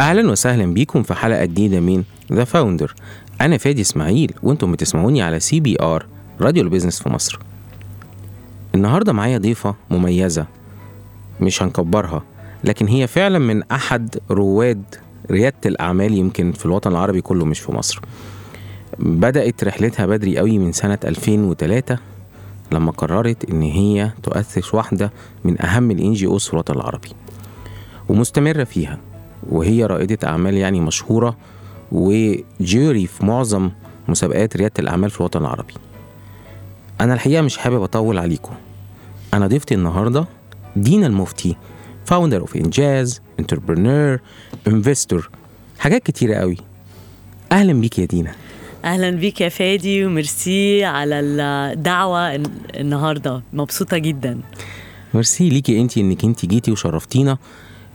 أهلا وسهلا بيكم في حلقة جديدة من The Founder أنا فادي إسماعيل وأنتم بتسمعوني على سي بي ار راديو ال business في مصر. النهارده معايا ضيفة مميزة مش هنكبرها لكن هي فعلا من أحد رواد ريادة الأعمال يمكن في الوطن العربي كله مش في مصر. بدأت رحلتها بدري قوي من سنة 2003 لما قررت إن هي تؤسس واحدة من أهم ال NGOs في الوطن العربي ومستمرة فيها. وهي رائدة أعمال يعني مشهورة و jury في معظم مسابقات ريادة الأعمال في الوطن العربي. أنا الحقيقة مش حابب أطول عليكم. أنا ضيفتي النهاردة دينا المفتي founder of إنجاز entrepreneur investor حاجات كتيرة قوي. أهلا بيك يا دينا. أهلا بيك يا فادي وميرسي على الدعوة الن- النهارده. مبسوطة جدا. ميرسي ليكي انتي إنك انتي جيتي وشرفتينا.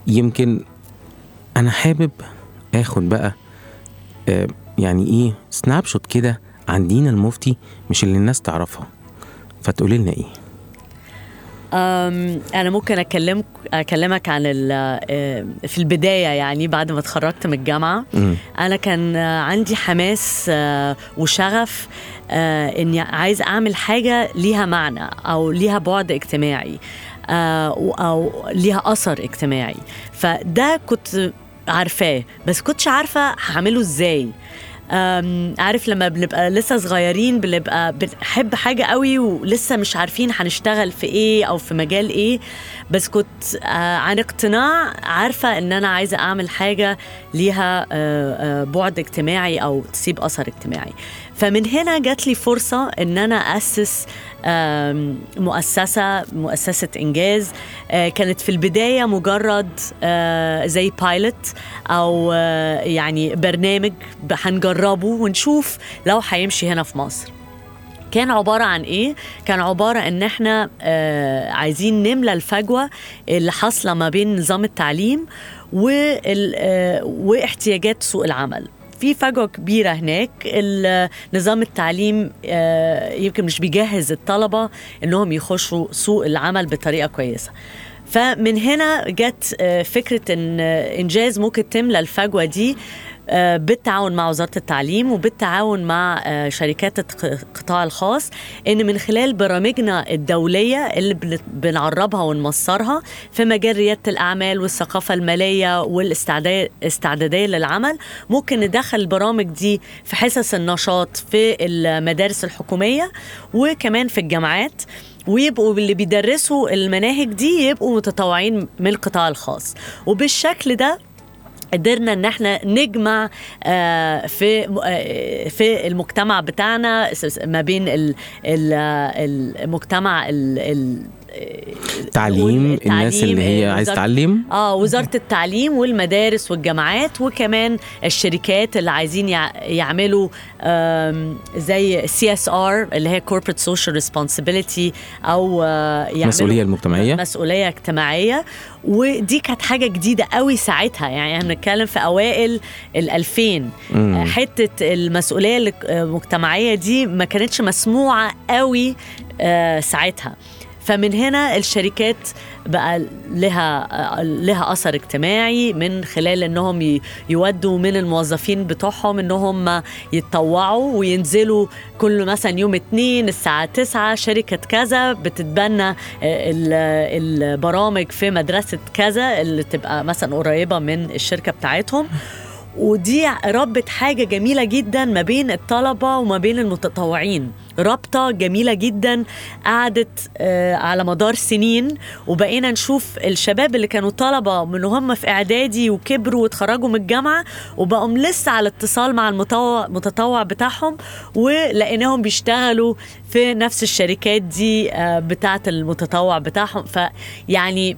يمكن أنا حابب آخد بقى آه يعني إيه سناب شوت كده عن دينا المفتي مش اللي الناس تعرفها. فتقولي لنا إيه؟ أم، أنا ممكن اكلمك أكلمك عن ال- آه، في البداية يعني بعد ما اتخرجت من الجامعة. مم. أنا كان عندي حماس آه، وشغف إني عايز أعمل حاجة ليها معنى أو ليها بعد اجتماعي و- أو ليها أثر اجتماعي. فده كنت عارفاه بس كنتش عارفة هعمله إزاي. عارف لما بنبقى لسه صغيرين بنبقى بنحب حاجة قوي ولسه مش عارفين هنشتغل في إيه أو في مجال إيه. بس كنت آه، عن اقتناع عارفة إن أنا عايزة أعمل حاجة ليها آه، آه، بعد اجتماعي أو تسيب أثر اجتماعي. فمن هنا جات لي فرصة إن أنا أسس آم، مؤسسة مؤسسة إنجاز. آه، كانت في البداية مجرد آه، زي بايلوت أو آه، يعني برنامج هنجربه ونشوف لو هيمشي هنا في مصر. كان عبارة عن إيه؟ كان عبارة إن إحنا عايزين نملى الفجوة اللي حاصلة ما بين نظام التعليم واحتياجات سوق العمل. في فجوة كبيرة هناك. نظام التعليم آه، يمكن مش بيجهز الطلبة إنهم يخشوا سوق العمل بطريقة كويسة. فمن هنا جت آه، فكرة إن آه، إنجاز ممكن تملى الفجوة دي. بالتعاون مع وزارة التعليم وبالتعاون مع آه، شركات الق- القطاع الخاص إن من خلال برامجنا الدولية اللي بن- بنعربها ونمصرها في مجال ريادة الأعمال والثقافة المالية والاستعدادية للعمل ممكن ندخل البرامج دي في حصص النشاط في المدارس الحكومية وكمان في الجامعات ويبقوا اللي بيدرسوا المناهج دي يبقوا متطوعين من القطاع الخاص. وبالشكل ده قدرنا إن إحنا نجمع آه، في آه، في المجتمع بتاعنا ما بين ال- المجتمع ال- ال- تعليم الناس اللي هي عايز تعلم آه وزارة التعليم والمدارس والجامعات وكمان الشركات اللي عايزين يع- يعملوا زي CSR اللي هي corporate social responsibility أو آه، يعملوا مسؤولية المجتمعية. مسؤولية اجتماعية. ودي كانت حاجة جديدة قوي ساعتها. يعني إحنا بنتكلم في أوائل ال 2000 مم. آه، حتة المسؤولية المجتمعية دي ما كانتش مسموعة قوي آه، ساعتها. فمن هنا الشركات بقى لها لها أثر اجتماعي من خلال إنهم يودوا من الموظفين بتوعهم إنهم يتطوعوا وينزلوا كل مثلا يوم اتنين الساعة تسعة شركة كذا بتتبنى ال- البرامج في مدرسة كذا اللي تبقى مثلا قريبة من الشركة بتاعتهم. ودي ربت حاجة جميلة جدا ما بين الطلبة وما بين المتطوعين. رابطة جميلة جدا قعدت آه، على مدار سنين وبقينا نشوف الشباب اللي كانوا طلبة من هم في إعدادي وكبروا واتخرجوا من الجامعة وبقوا لسه على اتصال مع المتطوع بتاعهم ولقيناهم بيشتغلوا في نفس الشركات دي آه، بتاعة المتطوع بتاعهم. فيعني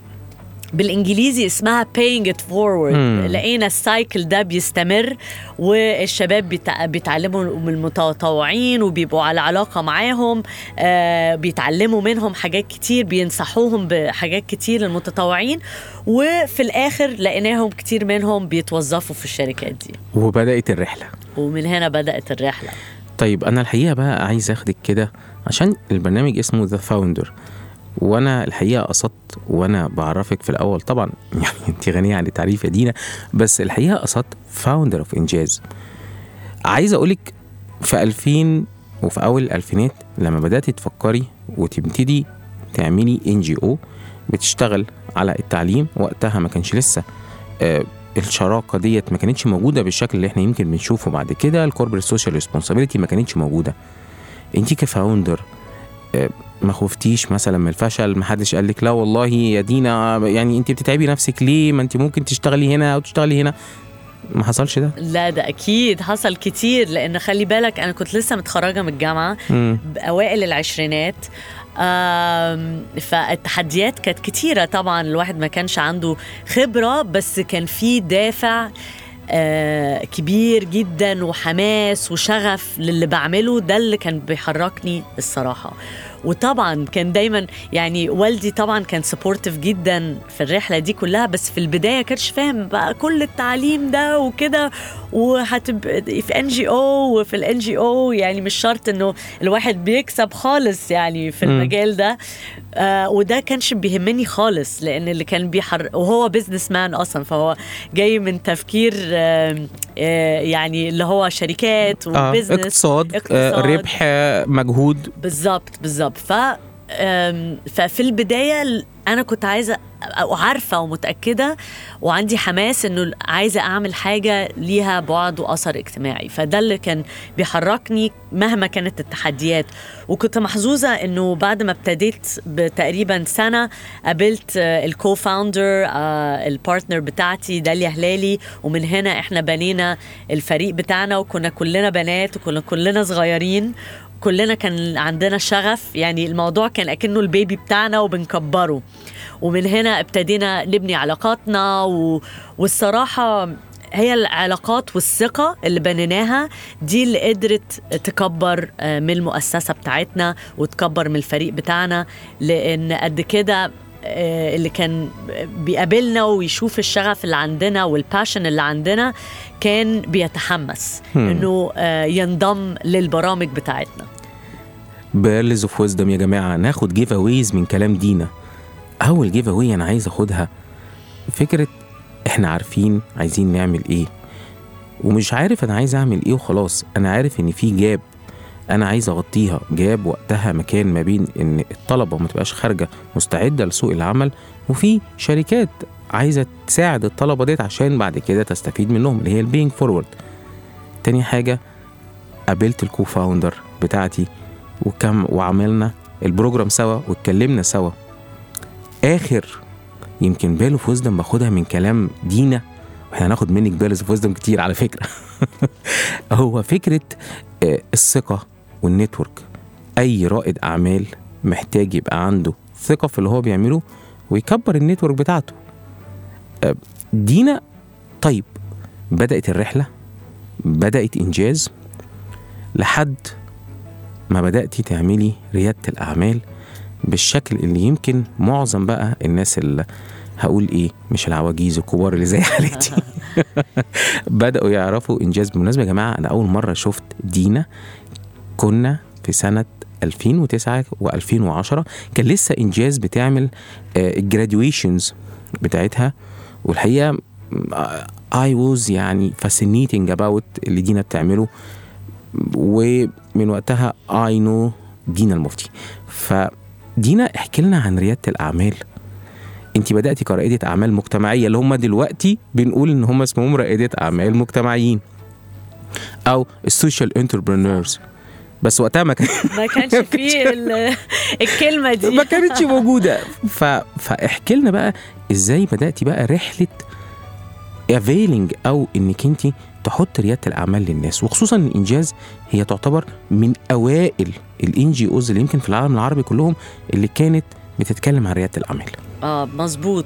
بالإنجليزي اسمها paying it forward. مم. لقينا ال cycle ده بيستمر والشباب بيتع- بيتعلموا من المتطوعين وبيبقوا على علاقة معاهم آه بيتعلموا منهم حاجات كتير بينصحوهم بحاجات كتير المتطوعين وفي الآخر لقيناهم كتير منهم بيتوظفوا في الشركات دي. وبدأت الرحلة. ومن هنا بدأت الرحلة. طيب أنا الحقيقة بقى عايز أخدك كده عشان البرنامج اسمه ذا فاوندر وأنا الحقيقة قصدت وأنا بعرفك في الأول. طبعا يعني انت غنية عن التعريف يا دينا بس الحقيقة قصدت founder of إنجاز عايز أقولك في 2000 وفي أول الالفينات لما بدات تفكري وتبتدي تعملي NGO بتشتغل على التعليم وقتها ما كانش لسه آه، الشراكة ديت ما كانتش موجودة بالشكل اللي إحنا يمكن بنشوفه بعد كده ال corporate social responsibility ما كانتش موجودة. انت كفاوندر ما خفتيش مثلا من الفشل ما حدش قال لك لا والله يا دينا يعني أنت بتتعبي نفسك ليه؟ ما أنت ممكن تشتغلي هنا أو تشتغلي هنا. ما حصلش ده. لا ده أكيد حصل كتير لأن خلي بالك أنا كنت لسه متخرجة من الجامعة. بأوائل العشرينات. فالتحديات كانت كتيرة طبعا الواحد ما كانش عنده خبرة بس كان في دافع آه، كبير جدا وحماس وشغف للي بعمله ده اللي كان بيحركني الصراحة. وطبعا كان دايما يعني والدي طبعا كان supportive جدا في الرحلة دي كلها بس في البداية كانش فاهم بقى كل التعليم ده وكده وهتبقى في NGO وفي ال NGO يعني مش شرط إنه الواحد بيكسب خالص يعني في. المجال ده آه وده كانش بيهمني خالص لأن اللي كان بيحركني وهو businessman أصلا فهو جاي من تفكير آه آه يعني اللي هو شركات آه و business اقتصاد, اقتصاد. آه ربح آه مجهود بالظبط بالظبط ف ففي البداية ال- أنا كنت عايزة أو عارفه ومتأكدة وعندي حماس إنه عايزة أعمل حاجة ليها بعد وأثر اجتماعي. فده اللي كان بيحركني مهما كانت التحديات. وكنت محظوظة إنه بعد ما ابتديت بتقريبا سنة قابلت ال co-founder ال partner بتاعتي داليا هلالي. ومن هنا إحنا بنينا الفريق بتاعنا وكنا كلنا بنات وكنا كلنا صغيرين. كلنا كان عندنا شغف يعني الموضوع كان أكنه البيبي بتاعنا وبنكبره. ومن هنا ابتدينا نبني علاقاتنا و... والصراحة هي العلاقات والثقة اللي بنيناها دي اللي قدرت تكبر آه، من المؤسسة بتاعتنا وتكبر من الفريق بتاعنا. لأن قد كده آه، اللي كان بيقابلنا ويشوف الشغف اللي عندنا وال passion اللي عندنا كان بيتحمس. إنه آه، ينضم للبرامج بتاعتنا. pearls of wisdom يا جماعة ناخد giveaways من كلام دينا. أول giveaway أنا عايز أخدها فكرة إحنا عارفين عايزين نعمل إيه. ومش عارف أنا عايز أعمل إيه وخلاص أنا عارف إن في gap أنا عايز أغطيها. gap وقتها مكان ما بين إن الطلبة ما تبقاش خارجة مستعدة لسوق العمل وفي شركات عايزة تساعد الطلبة ديت عشان بعد كده تستفيد منهم اللي هي ال paying forward تاني حاجة قابلت ال co-founder بتاعتي وكم وعملنا ال program سوا واتكلمنا سوا. آخر يمكن pearl of باخدها من كلام دينا وإحنا هناخد منك pearls of كتير على فكرة. هو فكرة آه، الثقة. وال network. أي رائد أعمال محتاج يبقى عنده ثقة في اللي هو بيعمله ويكبر النتورك بتاعته. آه، دينا طيب بدأت الرحلة بدأت إنجاز لحد ما بدأتي تعملي ريادة الأعمال بالشكل اللي يمكن معظم بقى الناس اللي هقول إيه مش العواجيز الكبار اللي زي حالتي بدأوا يعرفوا إنجاز بالمناسبة يا جماعة أنا أول مرة شفت دينا كنا في سنة 2009 و2010 كان لسه إنجاز بتعمل ال graduations بتاعتها. والحقيقة I was يعني fascinating about اللي دينا بتعمله. ومن وقتها I know دينا المفتي. فدينا احكي لنا عن ريادة الأعمال. انت بدأتي كرائده أعمال مجتمعية اللي هم دلوقتي بنقول إن هم اسمهم رائدة أعمال مجتمعيين. أو ال social entrepreneurs بس وقتها ما كان ما كانش فيه ال- الكلمة دي. ما كانتش موجودة. ف... فاحكي لنا بقى إزاي بدأتي بقى رحلة افيلنج أو إنك أنت تحط ريادة الأعمال للناس. وخصوصا الانجاز هي تعتبر من أوائل ال NGOs اللي يمكن في العالم العربي كلهم اللي كانت بتتكلم عن ريادة الأعمال. آه مظبوط.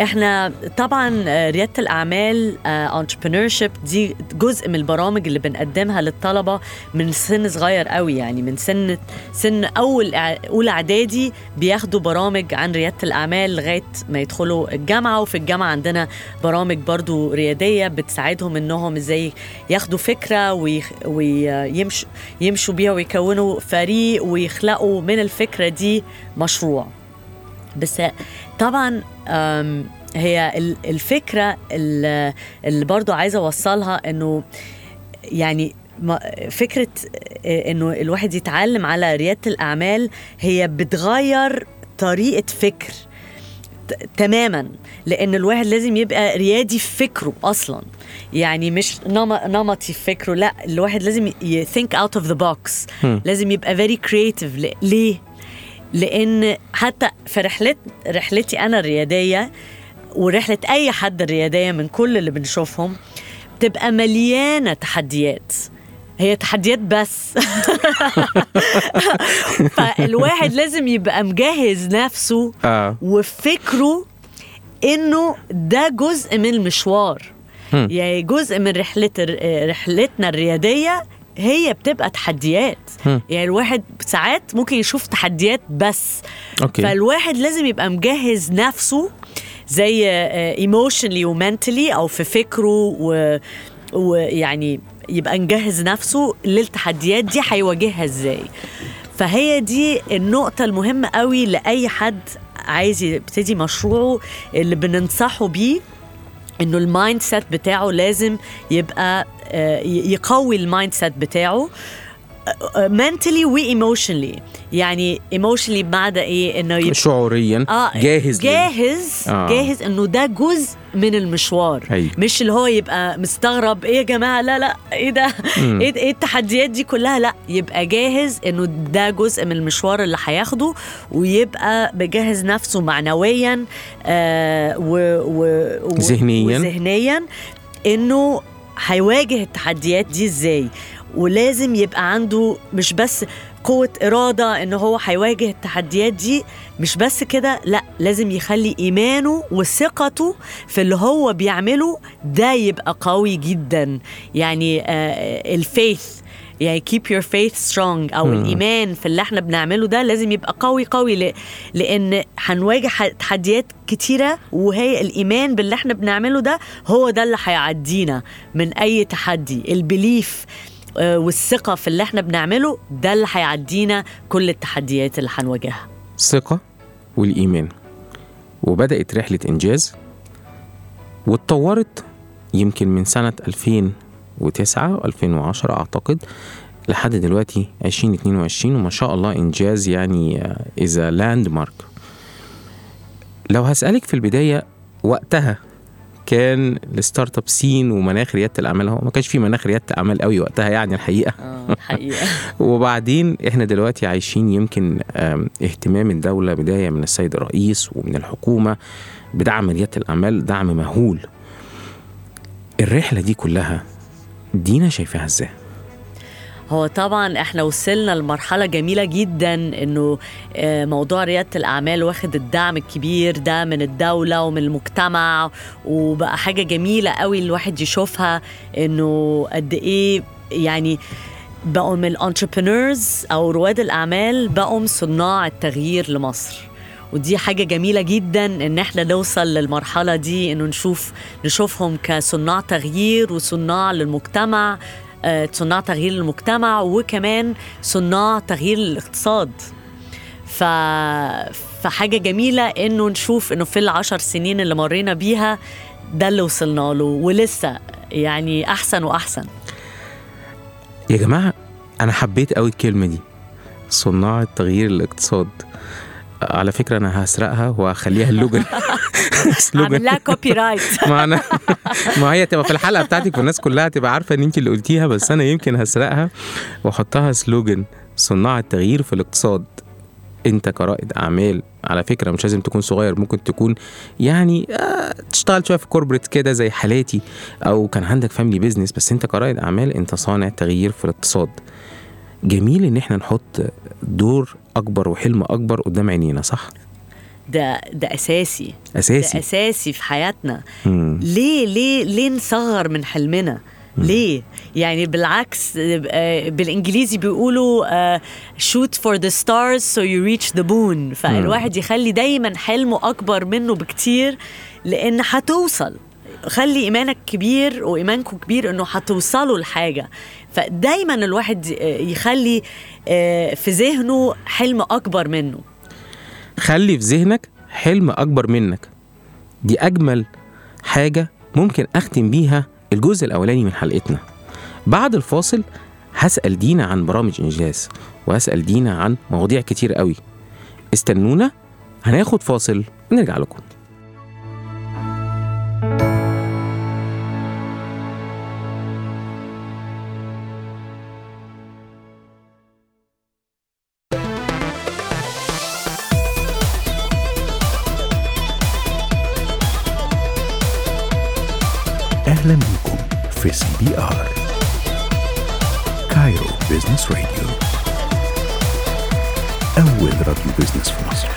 إحنا طبعا آه، ريادة الأعمال entrepreneur دي جزء من البرامج اللي بنقدمها للطلبة من سن صغير قوي. يعني من سن سن أول أولى إعدادي بياخدوا برامج عن ريادة الأعمال لغاية ما يدخلوا الجامعة. وفي الجامعة عندنا برامج برضو ريادية بتساعدهم إنهم إزاي ياخدوا فكرة ويمشوا يمشوا بيها ويكونوا فريق ويخلقوا من الفكرة دي مشروع. بس طبعا هي ال- الفكرة ال- اللي برضو عايزة أوصلها إنه يعني آه، إنه الواحد يتعلم على ريادة الأعمال هي بتغير طريقة فكر تماما لأن الواحد لازم يبقى ريادي في فكره أصلا. يعني مش نم- نمطي في فكره لأ الواحد لازم think out of the box. لازم يبقى very creative. ليه؟ لأن حتى في رحلت رحلتي أنا الريادية ورحلة أي حد الريادية من كل اللي بنشوفهم بتبقى مليانة تحديات. هي تحديات بس. فالواحد لازم يبقى مجهز نفسه آه. وفكره إنه ده جزء من المشوار. يعني جزء من رحلة رحلتنا الريادية هي بتبقى تحديات. هم. يعني الواحد ساعات ممكن يشوف تحديات بس. okay. فالواحد لازم يبقى مجهز نفسه زي emotionally و mentally أو في فكره و- ويعني يبقى مجهز نفسه للتحديات دي هيواجهها إزاي. فهي دي النقطة المهمة قوي لأي حد عايز يبتدي مشروعه اللي بننصحه بيه. إنه ال mindset بتاعه لازم يبقى آه، يقوي ال mindset بتاعه. mentally و emotionally يعني emotionally بمعنى إيه إنه يبقى شعوريا جاهز لل- جاهز آه. آه. جاهز إنه ده جزء من المشوار أيوة. مش اللي هو يبقى مستغرب إيه يا جماعة لا لا إيه ده. إيه إيه التحديات دي كلها لا يبقى جاهز إنه ده جزء من المشوار اللي هياخده ويبقى مجهز نفسه معنويا آه و و و ذهنياً. إنه هيواجه التحديات دي إزاي ولازم يبقى عنده مش بس قوة إرادة إن هو هيواجه التحديات دي مش بس كده لأ لازم يخلي إيمانه وثقته في اللي هو بيعمله ده يبقى قوي جدا يعني آه الفيث يعني keep your faith strong أو مم. الإيمان في اللي إحنا بنعمله ده لازم يبقى قوي قوي ل... لأن هنواجه تحديات كتيرة وهي الإيمان باللي إحنا بنعمله ده هو ده اللي هيعدينا من أي تحدي البليف آه، والثقة في اللي إحنا بنعمله ده اللي هيعدينا كل التحديات اللي هنواجهها. الثقة والإيمان. وبدأت رحلة إنجاز واتطورت يمكن من سنة 2009 2010 أعتقد لحد دلوقتي 2022 وما شاء الله إنجاز يعني is a landmark لو هسألك في البداية وقتها كان ال startup scene ومناخ ريادة الأعمال. هو ما كانش في مناخ ريادة اعمال قوي وقتها يعني الحقيقة. آه حقيقه وبعدين إحنا دلوقتي عايشين يمكن اهتمام الدولة بداية من السيد الرئيس ومن الحكومة بدعم ريادة الأعمال دعم مهول. الرحلة دي كلها دينا شايفاها إزاي؟ هو طبعا إحنا وصلنا لمرحلة جميلة جدا إنه آه، موضوع ريادة الأعمال واخد الدعم الكبير ده من الدولة ومن المجتمع وبقى حاجة جميلة قوي الواحد يشوفها إنه قد إيه يعني بقوا من الانتربرينورز أو رواد الأعمال بقوا صناع التغيير لمصر. ودي حاجة جميلة جدا إن إحنا نوصل للمرحلة دي إنه نشوف نشوفهم كصناع تغيير وصناع للمجتمع صناع تغيير للمجتمع وكمان صناع تغيير للاقتصاد ف... فحاجة جميلة إنه نشوف إنه في العشر سنين اللي مرينا بيها ده اللي وصلنا له ولسه يعني أحسن وأحسن. يا جماعة أنا حبيت قوي الكلمة دي صناع التغيير الاقتصاد. على فكرة أنا هسرقها وهخليها ال slogan. عامل لها كوبي رايت ما أنا ما هي تبقى في الحلقة بتاعتك والناس كلها تبقى عارفة إن انت اللي قلتيها بس أنا يمكن هسرقها وأحطها slogan صناع التغيير في الاقتصاد. أنت كرائد أعمال على فكرة مش لازم تكون صغير ممكن تكون يعني آه تشتغل شوية في corporate كده زي حالاتي أو كان عندك family business بس أنت كرائد أعمال أنت صانع تغيير في الاقتصاد. جميل إن إحنا نحط دور أكبر وحلم أكبر قدام عينينا صح؟ ده ده أساسي. ده أساسي اساسي في حياتنا. مم. ليه ليه ليه نصغر من حلمنا؟ ليه؟ يعني بالعكس آه، بالإنجليزي بيقولوا shoot for the stars so you reach the moon فالواحد يخلي دايما حلمه أكبر منه بكتير لأن هتوصل. خلي إيمانك كبير وإيمانكم كبير إنه هتوصلوا لحاجة. فدايما الواحد آه، يخلي آه، في ذهنه حلم أكبر منه. خلي في ذهنك حلم أكبر منك. دي أجمل حاجة ممكن أختم بيها الجزء الأولاني من حلقتنا. بعد الفاصل هسأل دينا عن برامج إنجاز وهسأل دينا عن مواضيع كتير قوي. استنونا هناخد فاصل ونرجع لكم. BR Cairo Business Radio أول راديو business في مصر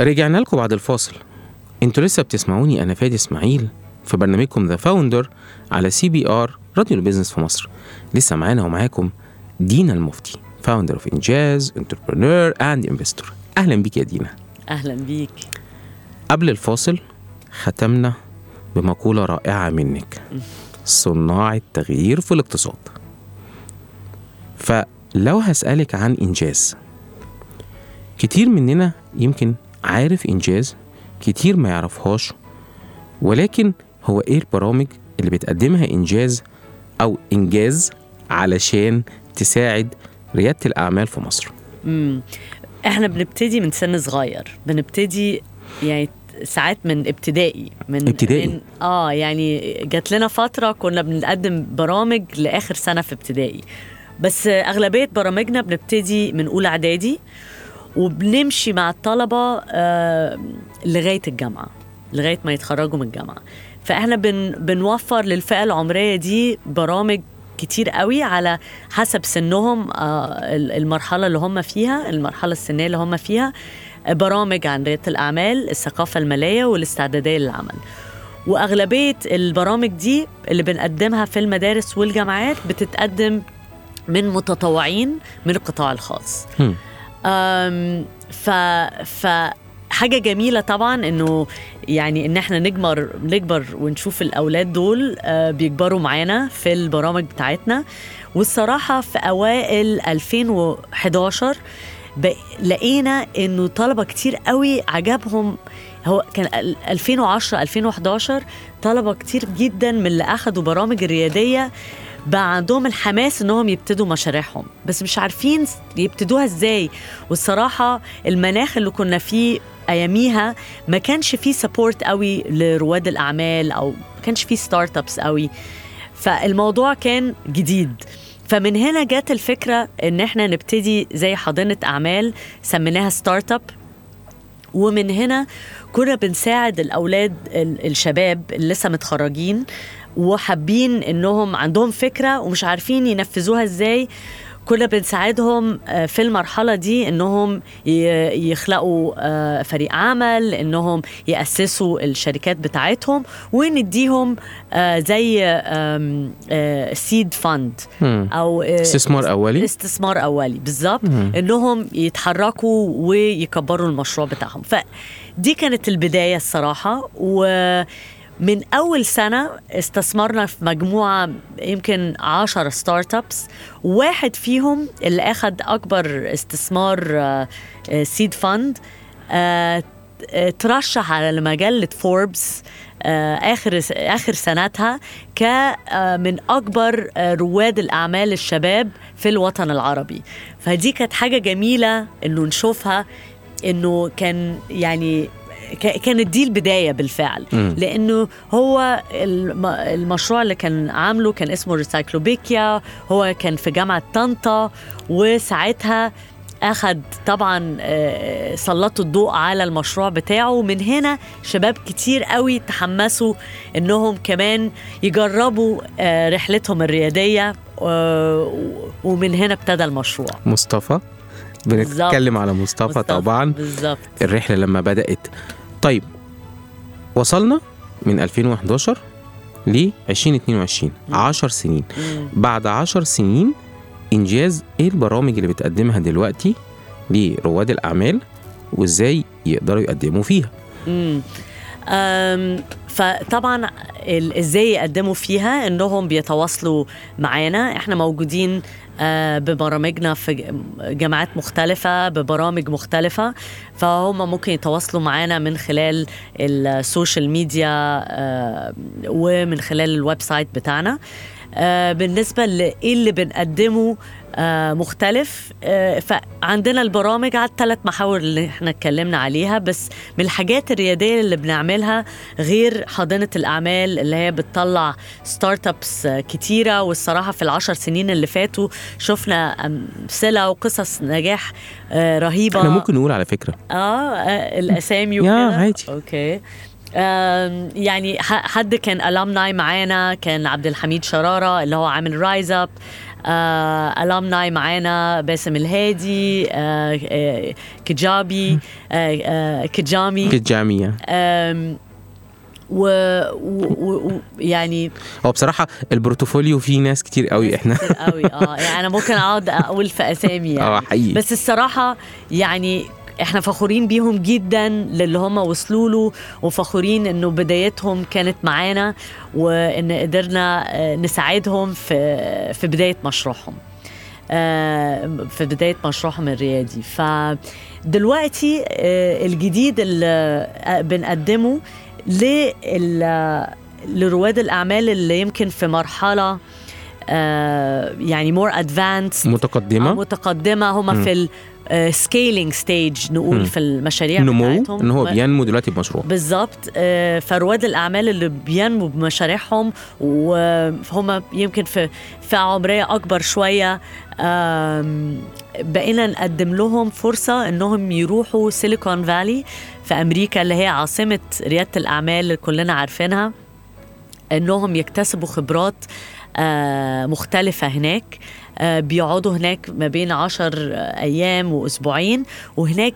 رجعنا لكم بعد الفاصل. أنتوا لسه بتسمعوني أنا فادي إسماعيل في برنامجكم The Founder على CBR راديو ال business في مصر. لسه معانا ومعاكم دينا المفتي. founder of إنجاز entrepreneur and investor أهلا بيك يا دينا. أهلا بيك. قبل الفاصل ختمنا بمقولة رائعة منك. صناع التغيير في الاقتصاد. فلو هسألك عن إنجاز. كتير مننا يمكن عارف إنجاز كتير ما يعرفهاش ولكن هو إيه البرامج اللي بتقدمها إنجاز أو إنجاز علشان تساعد ريادة الأعمال في مصر. مم. إحنا بنبتدي من سن صغير. بنبتدي يعني ساعات من ابتدائي. من ابتدائي؟ من آه يعني جات لنا فترة كنا بنقدم برامج لآخر سنة في ابتدائي. بس أغلبية برامجنا بنبتدي من أولى إعدادي وبنمشي مع الطلبة آه لغاية الجامعة لغاية ما يتخرجوا من الجامعة. فإحنا بن بنوفر للفئة العمرية دي برامج كتير قوي على حسب سنهم آه، المرحلة اللي هم فيها المرحلة السنية اللي هم فيها برامج عن ريادة الأعمال الثقافة المالية والاستعدادية للعمل. وأغلبية البرامج دي اللي بنقدمها في المدارس والجامعات بتتقدم من متطوعين من القطاع الخاص. ف ف حاجة جميلة طبعا إنه يعني إن إحنا نكبر نكبر ونشوف الأولاد دول آه، بيكبروا معانا في البرامج بتاعتنا. والصراحة في أوائل 2011 بق- لقينا إنه طلبة كتير قوي عجبهم. هو كان ال- 2010 2011 طلبة كتير جدا من اللي اخذوا برامج الريادية. بقى عندهم الحماس إنهم يبتدوا مشاريعهم. بس مش عارفين يبتدوها إزاي. والصراحة المناخ اللي كنا فيه أياميها ما كانش فيه support قوي لرواد الأعمال أو ما كانش فيه startups قوي. فالموضوع كان جديد. فمن هنا جت الفكرة إن إحنا نبتدي زي حاضنه أعمال سميناها startup ومن هنا كنا بنساعد الأولاد ال- الشباب اللي لسه متخرجين وحابين إنهم عندهم فكرة ومش عارفين ينفذوها إزاي. كنا بنساعدهم آه، في المرحلة دي إنهم ي- يخلقوا آه، فريق عمل إنهم يأسسوا الشركات بتاعتهم ونديهم آه، زي سيد فند. أو آه، استثمار أولي. استثمار أولي بالظبط. إنهم يتحركوا ويكبروا المشروع بتاعهم. فدي كانت البداية الصراحة. ومن أول سنة استثمرنا في مجموعة يمكن 10 startups واحد فيهم اللي اخذ أكبر استثمار seed fund ترشح على مجله فوربس آه، آخر آخر سنتها كمن أكبر آه، رواد الأعمال الشباب في الوطن العربي. فدي كانت حاجة جميلة إنه نشوفها إنه كان يعني ك- كانت دي البداية بالفعل. مم. لأنه هو الم- المشروع اللي كان عامله كان اسمه ريسايكلوبيكيا هو كان في جامعة طنطا وساعتها أخد طبعا آه، سلطوا الضوء على المشروع بتاعه. ومن هنا شباب كتير قوي تحمسوا إنهم كمان يجربوا آه، رحلتهم الريادية آه، ومن هنا ابتدى المشروع. مصطفى بنتكلم على مصطفى, مصطفى، طبعا. بالظبط. الرحلة لما بدأت طيب وصلنا من 2011 ل 2022 10 سنين. بعد 10 سنين إنجاز إيه البرامج اللي بتقدمها دلوقتي لرواد الأعمال وإزاي يقدروا يقدموا فيها. مم. أم، فطبعا إزاي يقدموا فيها؟ إنهم بيتواصلوا معانا. إحنا موجودين ببرامجنا في جامعات مختلفة ببرامج مختلفة. فهم ممكن يتواصلوا معانا من خلال ال social media آه، ومن خلال ال website بتاعنا. آه، بالنسبة لإيه اللي بنقدمه آه، مختلف. آه، فعندنا البرامج على الثلاث محاور اللي إحنا اتكلمنا عليها بس من الحاجات الريادية اللي بنعملها غير حاضنة الأعمال اللي هي بتطلع startups كتيرة. والصراحة في العشر سنين اللي فاتوا شفنا أمثلة وقصص نجاح رهيبة. إحنا ممكن نقول على فكرة. آه الأسامي وكده. عادي. okay. يعني حد كان alumni معانا كان عبد الحميد شرارة اللي هو عامل RiseUp alumni معانا باسم الهادي آه، آه، كجابي آه، كجامي. آم، و, و, و, يعني هو بصراحة البورتفوليو فيه ناس كتير قوي إحنا. كتير قوي. آه يعني أنا ممكن أقعد أقول في أسامي يعني. آه حقيقي. بس الصراحة يعني إحنا فخورين بيهم جدا للي هم وصلوا له وفخورين إنه بدايتهم كانت معانا وإن قدرنا آه، نساعدهم في في بداية مشروعهم آه، في بداية مشروعهم الريادي. فدلوقتي آه، الجديد اللي بنقدمه لرواد الأعمال اللي يمكن في مرحلة آه، يعني more advanced متقدمة. متقدمة. هم مم. في ال scaling stage نقول مم. في المشاريع نمو بتاعتهم. إن هو بينمو دلوقتي بمشروع. بالظبط. آه، فرواد الأعمال اللي بينموا بمشاريعهم وهم يمكن في فئه عمرية أكبر شوية بقينا نقدم لهم فرصة إنهم يروحوا Silicon Valley في أمريكا اللي هي عاصمة ريادة الأعمال اللي كلنا عارفينها إنهم يكتسبوا خبرات آه، مختلفة هناك. آه، بيقعدوا هناك ما بين عشر آه، أيام وأسبوعين وهناك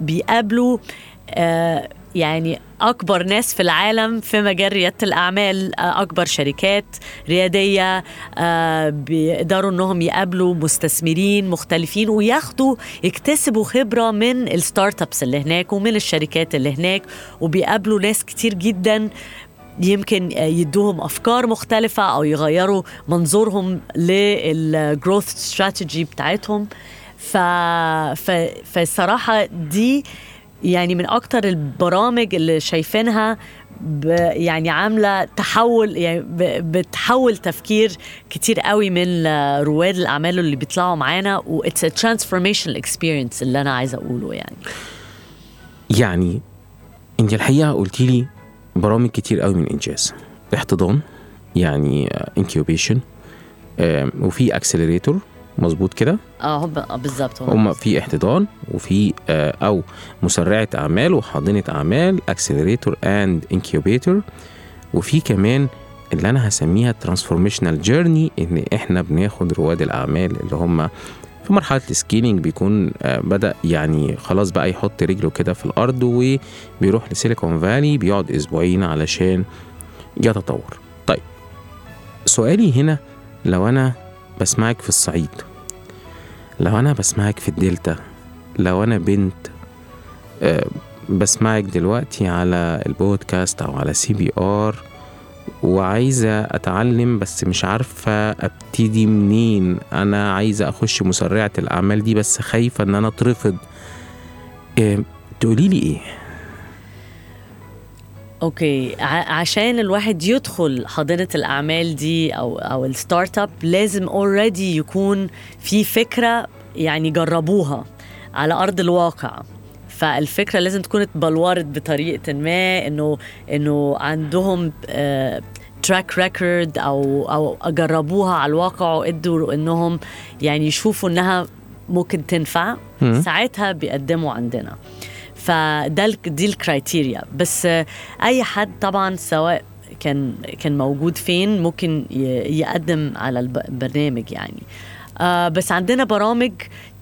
بيقابلوا آه، يعني أكبر ناس في العالم في مجال ريادة الأعمال آه، أكبر شركات ريادية آه، بيقدروا أنهم يقابلوا مستثمرين مختلفين وياخدوا يكتسبوا خبرة من ال startups اللي هناك ومن الشركات اللي هناك وبيقابلوا ناس كتير جدا يمكن يدوهم أفكار مختلفة أو يغيروا منظورهم لل growth strategy بتاعتهم. ف... ف... فالصراحه دي يعني من أكتر البرامج اللي شايفينها ب... يعني عاملة تحول يعني ب... بتحول تفكير كتير قوي من رواد الأعمال اللي بيطلعوا معانا و it's a transformational experience اللي أنا عايزة أقوله يعني. يعني أنت الحقيقة قلتي لي برامج كتير قوي من إنجاز. احتضان يعني incubation وفي accelerator مظبوط كده؟ آه آه، بالظبط. هم هم في احتضان وفي آه، أو مسرعة أعمال وحاضنة أعمال accelerator and incubator وفي كمان اللي أنا هسميها transformational journey إن إحنا بناخد رواد الأعمال اللي هم في مرحلة ال scaling بيكون آه، بدأ يعني خلاص بقى يحط رجله كده في الأرض وبيروح ل Silicon Valley بيقعد أسبوعين علشان يتطور. طيب سؤالي هنا لو أنا بسمعك في الصعيد لو أنا بسمعك في الدلتا لو أنا بنت آه، بسمعك دلوقتي على البودكاست أو على CBR وعايزة أتعلم بس مش عارفة أبتدي منين. أنا عايزة أخش مسرعة الأعمال دي بس خايفة إن أنا أترفض. إيه تقولي لي إيه؟ okay. عشان الواحد يدخل حاضنه الأعمال دي أو أو ال startup لازم already يكون في فكرة يعني جربوها على أرض الواقع. فالفكرة لازم تكون اتبلورت بطريقة ما إنه إنه عندهم track record أو أو جربوها على الواقع وقدروا إنهم يعني يشوفوا إنها ممكن تنفع. ساعتها بيقدموا عندنا. فده دي ال criteria بس أي حد طبعا سواء كان كان موجود فين ممكن يقدم على الب- البرنامج يعني. آه بس عندنا برامج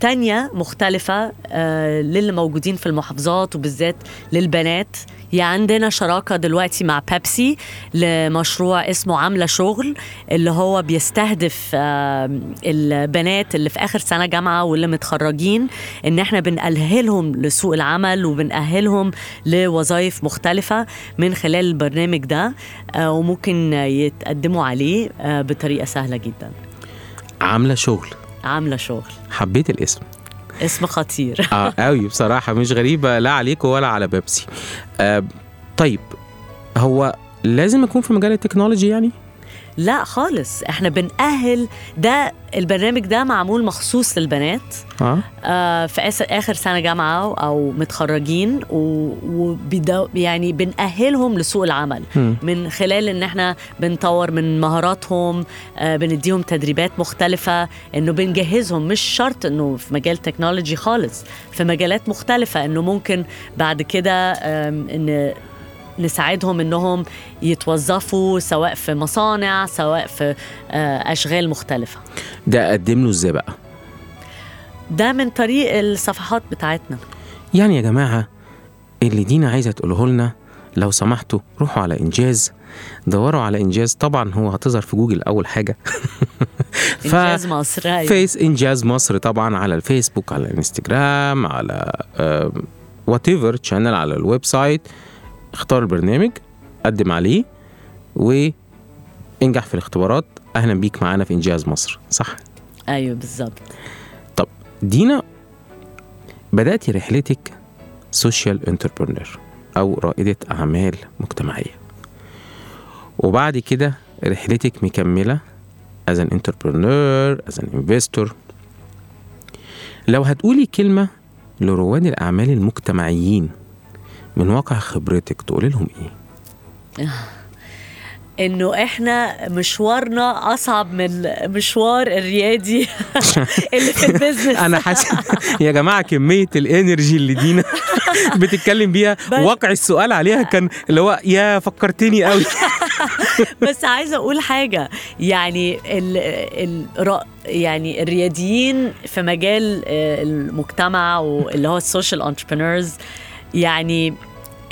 تانية مختلفة آه للي موجودين في المحافظات وبالذات للبنات. يعني عندنا شراكة دلوقتي مع بيبسي لمشروع اسمه عاملة شغل اللي هو بيستهدف آه البنات اللي في آخر سنة جامعة واللي متخرجين إن إحنا بنأهلهم لسوق العمل وبنأهلهم لوظائف مختلفة من خلال البرنامج ده آه وممكن يتقدموا عليه آه بطريقة سهلة جدا. عاملة شغل. عاملة شغل. حبيت الاسم. اسم خطير. آه قوي بصراحة مش غريبة لا عليكم ولا على بيبسي. آه طيب هو لازم يكون في مجال التكنولوجي يعني؟ لا خالص. إحنا بنأهل ده البرنامج ده معمول مخصوص للبنات. آه. آه في آخر سنة جامعة أو متخرجين و- وبيدو يعني بنأهلهم لسوق العمل. مم. من خلال إن إحنا بنطور من مهاراتهم آه بنديهم تدريبات مختلفة إنه بنجهزهم. مش شرط إنه في مجال تكنولوجي خالص في مجالات مختلفة. إنه ممكن بعد كده آم، إن نساعدهم إنهم يتوظفوا سواء في مصانع سواء في آه، أشغال مختلفة. ده اقدم له إزاي بقى؟ ده من طريق الصفحات بتاعتنا. يعني يا جماعة اللي دينا عايزة تقوله لنا لو سمحتوا روحوا على إنجاز. دوروا على إنجاز. طبعا هو هتظهر في جوجل أول حاجة. ف- إنجاز مصر أيوة. فيس إنجاز مصر طبعا على الفيسبوك على الإنستجرام على whatever channel على ال website. اختار البرنامج قدم عليه وانجح في الاختبارات. أهلا بيك معانا في إنجاز مصر صح؟ أيوه بالظبط. طب دينا بدأتي رحلتك social entrepreneur أو رائدة أعمال مجتمعية. وبعد كده رحلتك مكملة as an entrepreneur as an investor. لو هتقولي كلمة لرواد الأعمال المجتمعيين من واقع خبرتك تقولي لهم إيه؟ إنه إحنا مشوارنا أصعب من مشوار الريادي اللي في ال business أنا حاسس يا جماعة كمية ال energy اللي دينا بتتكلم بيها واقع السؤال عليها كان اللي هو يا فكرتني قوي بس عايزة أقول حاجة يعني ال ال يعني الرياديين في مجال آه، المجتمع واللي هو ال social entrepreneurs يعني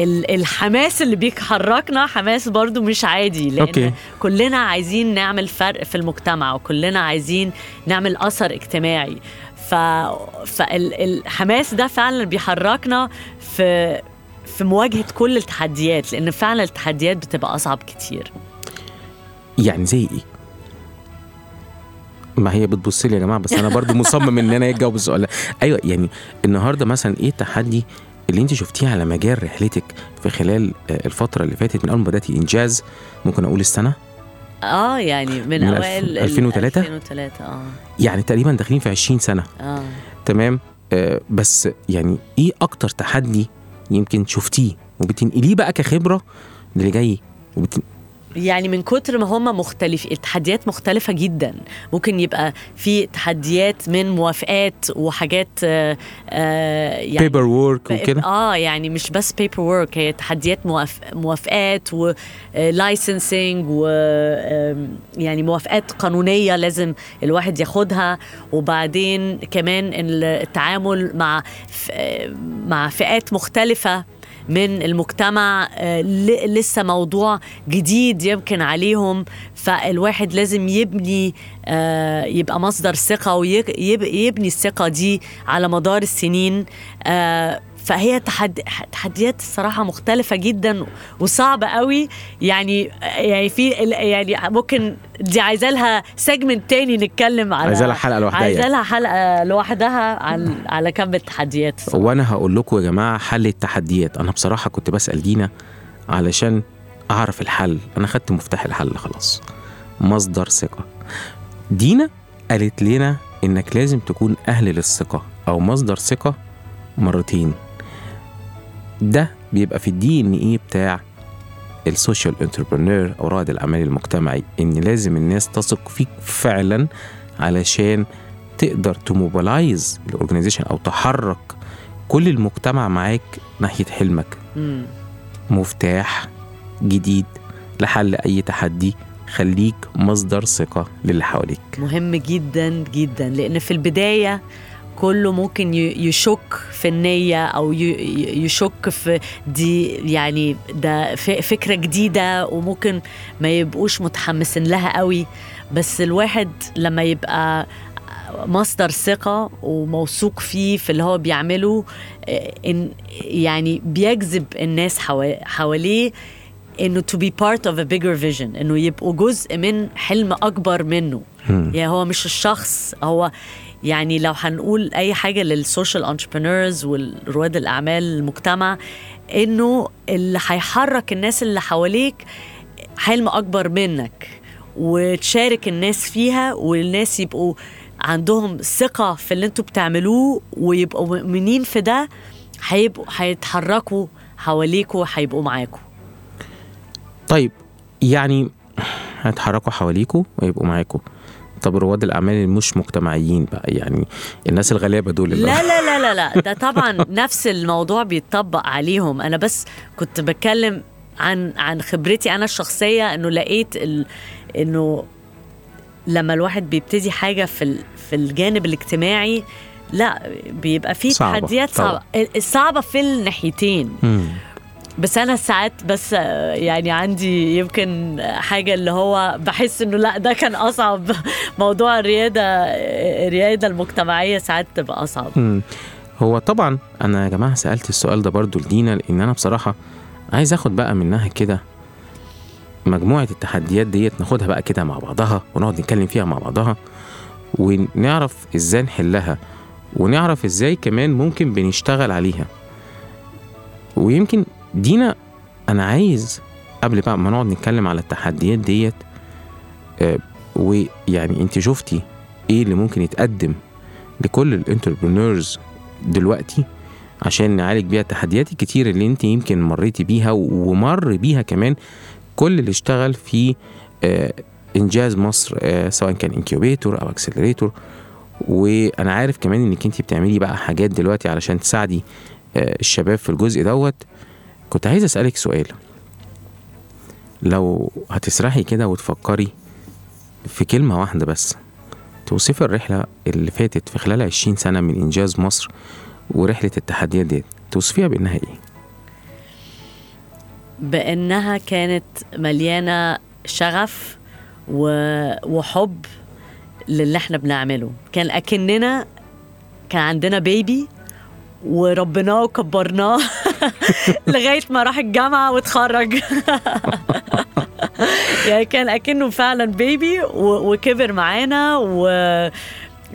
ال- الحماس اللي بيحركنا حماس برضو مش عادي لأن okay. كلنا عايزين نعمل فرق في المجتمع وكلنا عايزين نعمل أثر اجتماعي ف فالحماس ده فعلا بيحركنا في في مواجهة كل التحديات لأن فعلا التحديات بتبقى أصعب كتير يعني زي إيه؟ ما هي بتبص لي يا جماعة بس أنا برضو مصمم إن أنا أجاوب السؤال أيوه يعني النهارده مثلا إيه التحدي اللي انت شفتيه على مجال رحلتك في خلال آه، الفترة اللي فاتت من أول ما بدأتي إنجاز ممكن أقول السنة؟ آه يعني من, من أوائل ال- 2003 2003 آه. يعني تقريبا داخلين في 20 سنة. آه. تمام؟ آه بس يعني إيه أكتر تحدي يمكن شفتيه وبتنقليه بقى كخبرة للي جاي وبتن... يعني من كتر ما هم مختلف التحديات مختلفة جدا. ممكن يبقى في تحديات من موافقات وحاجات آه آه يعني paperwork وكده؟ آه يعني مش بس paperwork هي تحديات موافق موافقات و licensing و آم، يعني موافقات قانونية لازم الواحد ياخدها. وبعدين كمان التعامل مع آه، مع فئات مختلفة. من المجتمع آه، لسه موضوع جديد يمكن عليهم. فالواحد لازم يبني آه، يبقى مصدر ثقة ويبني الثقة دي على مدار السنين. آه، فهي تحد... تحديات الصراحة مختلفة جدا وصعبة قوي. يعني يعني في يعني ممكن دي عايزة لها سيجمنت تاني نتكلم على عايزة لها حلقة لوحدها. يعني. لها حلقة لوحدها على على كم التحديات الصراحة. وأنا هقول لكم يا جماعة حل التحديات. أنا بصراحة كنت بسأل دينا علشان أعرف الحل. أنا خدت مفتاح الحل خلاص. مصدر ثقة. دينا قالت لنا إنك لازم تكون أهل للثقة أو مصدر ثقة مرتين. ده بيبقى في ال DNA بتاع ال social entrepreneur أو رائد الأعمال المجتمعي إن لازم الناس تثق فيك فعلا علشان تقدر ت mobilize ال organization أو تحرك كل المجتمع معاك ناحية حلمك مم. مفتاح جديد لحل أي تحدي خليك مصدر ثقة للي حواليك مهم جدا جدا لأن في البداية كله ممكن يشك في النية أو يشك في دي يعني ده فكرة جديدة وممكن ما يبقوش متحمسين لها قوي. بس الواحد لما يبقى مصدر ثقة وموثوق فيه في اللي هو بيعمله آه، إن يعني بيجذب الناس حوا- حواليه إنه to be part of a bigger vision إنه يبقوا جزء من حلم أكبر منه. يعني هو مش الشخص هو يعني لو هنقول أي حاجة لل social entrepreneurs والرواد الأعمال المجتمع إنه اللي هيحرك الناس اللي حواليك حلم أكبر منك وتشارك الناس فيها والناس يبقوا عندهم ثقة في اللي أنتوا بتعملوه ويبقوا مؤمنين في ده هيبقوا هيتحركوا حواليكوا هيبقوا معاكوا. طيب يعني هيتحركوا حواليكوا ويبقوا معاكوا. طب رواد الأعمال المش مجتمعيين بقى يعني الناس الغلابة دول اللي لا لا لا لا لا ده طبعا نفس الموضوع بيتطبق عليهم. أنا بس كنت بتكلم عن عن خبرتي أنا الشخصية إنه لقيت ال... إنه لما الواحد بيبتدي حاجة في ال... في الجانب الاجتماعي لا بيبقى فيه تحديات صعبة الصعبه في الناحيتين. مم. بس أنا ساعات بس آه، يعني عندي يمكن حاجة اللي هو بحس إنه لأ ده كان أصعب. موضوع الريادة الريادة المجتمعية ساعات تبقى أصعب. مم. هو طبعا أنا يا جماعة سألت السؤال ده برضو لدينا لأن أنا بصراحة عايز آخد بقى منها كده مجموعة التحديات ديت ناخدها بقى كده مع بعضها ونقعد نتكلم فيها مع بعضها ونعرف إزاي نحلها ونعرف إزاي كمان ممكن بنشتغل عليها. ويمكن دينا أنا عايز قبل بقى ما نقعد نتكلم على التحديات ديت آه، ويعني أنت شفتي إيه اللي ممكن يتقدم لكل الانتربرينورز دلوقتي عشان نعالج بيها التحديات الكتير اللي أنت يمكن مريتي بيها ومر بيها كمان كل اللي اشتغل في آه، إنجاز مصر آه، سواء كان incubator أو accelerator وأنا عارف كمان إنك أنت بتعملي بقى حاجات دلوقتي علشان تساعدي الشباب في الجزء دوت. كنت عايز أسألك سؤال. لو هتسرحي كده وتفكري في كلمة واحدة بس توصفي الرحلة اللي فاتت في خلال 20 سنة من إنجاز مصر ورحلة التحديات ديت توصفيها بأنها إيه؟ بأنها كانت مليانة شغف وحب للي إحنا بنعمله. كان أكننا كان عندنا بيبي وربناه وكبرناه لغاية ما راح الجامعة واتخرج. يعني كان أكنه فعلا بيبي وكبر معانا و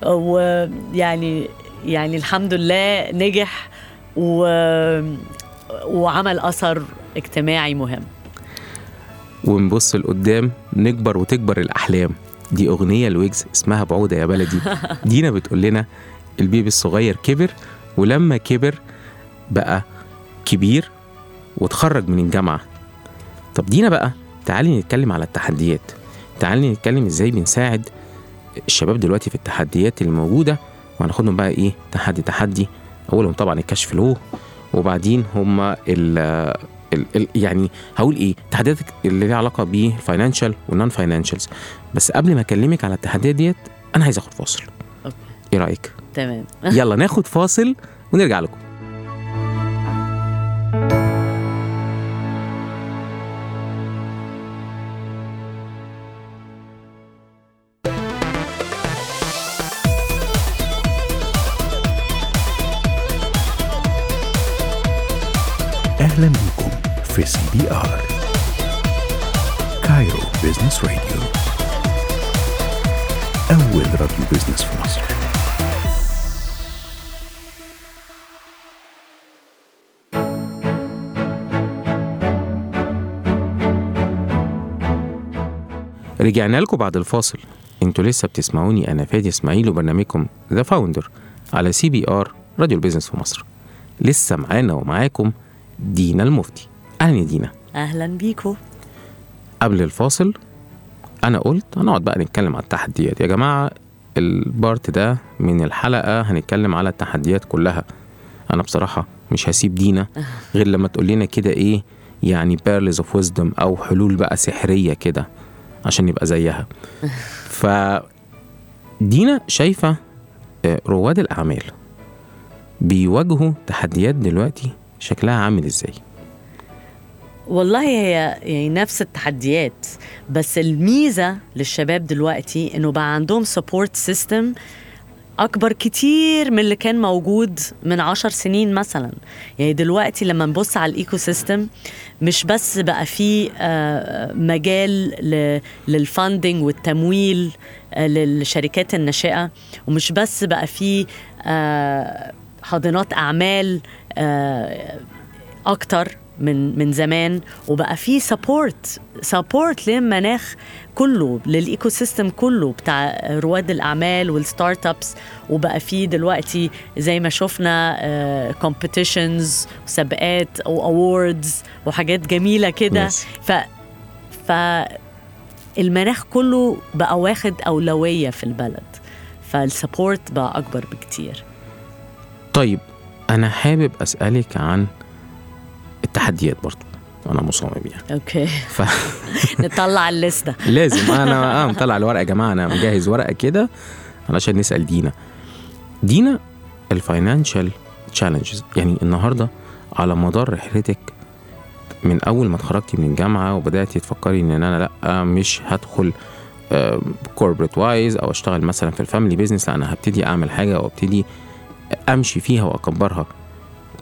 ويعني يعني الحمد لله نجح و... وعمل أثر اجتماعي مهم. ونبص لقدام نكبر وتكبر الأحلام. دي أغنية لويجز اسمها بعودة يا بلدي. دينا بتقول لنا البيبي الصغير كبر ولما كبر بقى كبير وتخرج من الجامعة. طب دينا بقى تعالي نتكلم على التحديات. تعالي نتكلم إزاي بنساعد الشباب دلوقتي في التحديات الموجوده وهناخدهم بقى إيه تحدي تحدي. أولهم طبعا الكشف له وبعدين هما ال ال يعني هقول إيه التحديات اللي ليها علاقة بال financial وال non-financials بس قبل ما أكلمك على التحديات ديت أنا عايز آخد فاصل. إيه رأيك؟ تمام. يلا ناخد فاصل ونرجع لكم. أهلا بكم في سي بي آر. كايرو بيزنس راديو أول راديو بيزنس في مصر. رجعنا لكم بعد الفاصل. أنتوا لسه بتسمعوني أنا فادي إسماعيل وبرنامجكم The Founder على سي بي ار راديو البيزنس في مصر. لسه معانا ومعاكم دينا المفتي. أهلا يا دينا. أهلا بيكو. قبل الفاصل أنا قلت هنقعد بقى نتكلم على التحديات. يا جماعة ال part ده من الحلقة هنتكلم على التحديات كلها. أنا بصراحة مش هسيب دينا غير لما تقول لنا كده إيه يعني pearls of wisdom أو حلول بقى سحرية كده. عشان نبقى زيها. ف دينا شايفة آه، رواد الأعمال بيواجهوا تحديات دلوقتي شكلها عامل إزاي؟ والله هي يعني نفس التحديات بس الميزة للشباب دلوقتي إنه بقى عندهم support system أكبر كتير من اللي كان موجود من عشر سنين مثلا. يعني دلوقتي لما نبص على ال ecosystem مش بس بقى في آه، مجال لل funding والتمويل آه، للشركات الناشئة ومش بس بقى في آه، حاضنات أعمال آه، أكتر. من من زمان وبقى في support support للمناخ كله لل ecosystem كله بتاع رواد الأعمال وال startups وبقى في دلوقتي زي ما شفنا competitions وسباقات و awards وحاجات جميلة كده. ف ف المناخ كله بقى واخد أولوية في البلد. فال support بقى أكبر بكتير. طيب أنا حابب أسألك عن التحديات برضو. أنا مصمم يعني. أوكي. ف... نطلع ال list ة. لازم. أنا آه مطلع الورقة يا جماعة. أنا مجهز ورقة كده علشان نسأل دينا. دينا ال financial challenges يعني النهارده على مدار رحلتك من أول ما اتخرجتي من الجامعة وبدأتي تفكري إن أنا لأ مش هدخل corporate wise أو أشتغل مثلا في ال family business لأ أنا هبتدي أعمل حاجة وأبتدي أمشي فيها وأكبرها.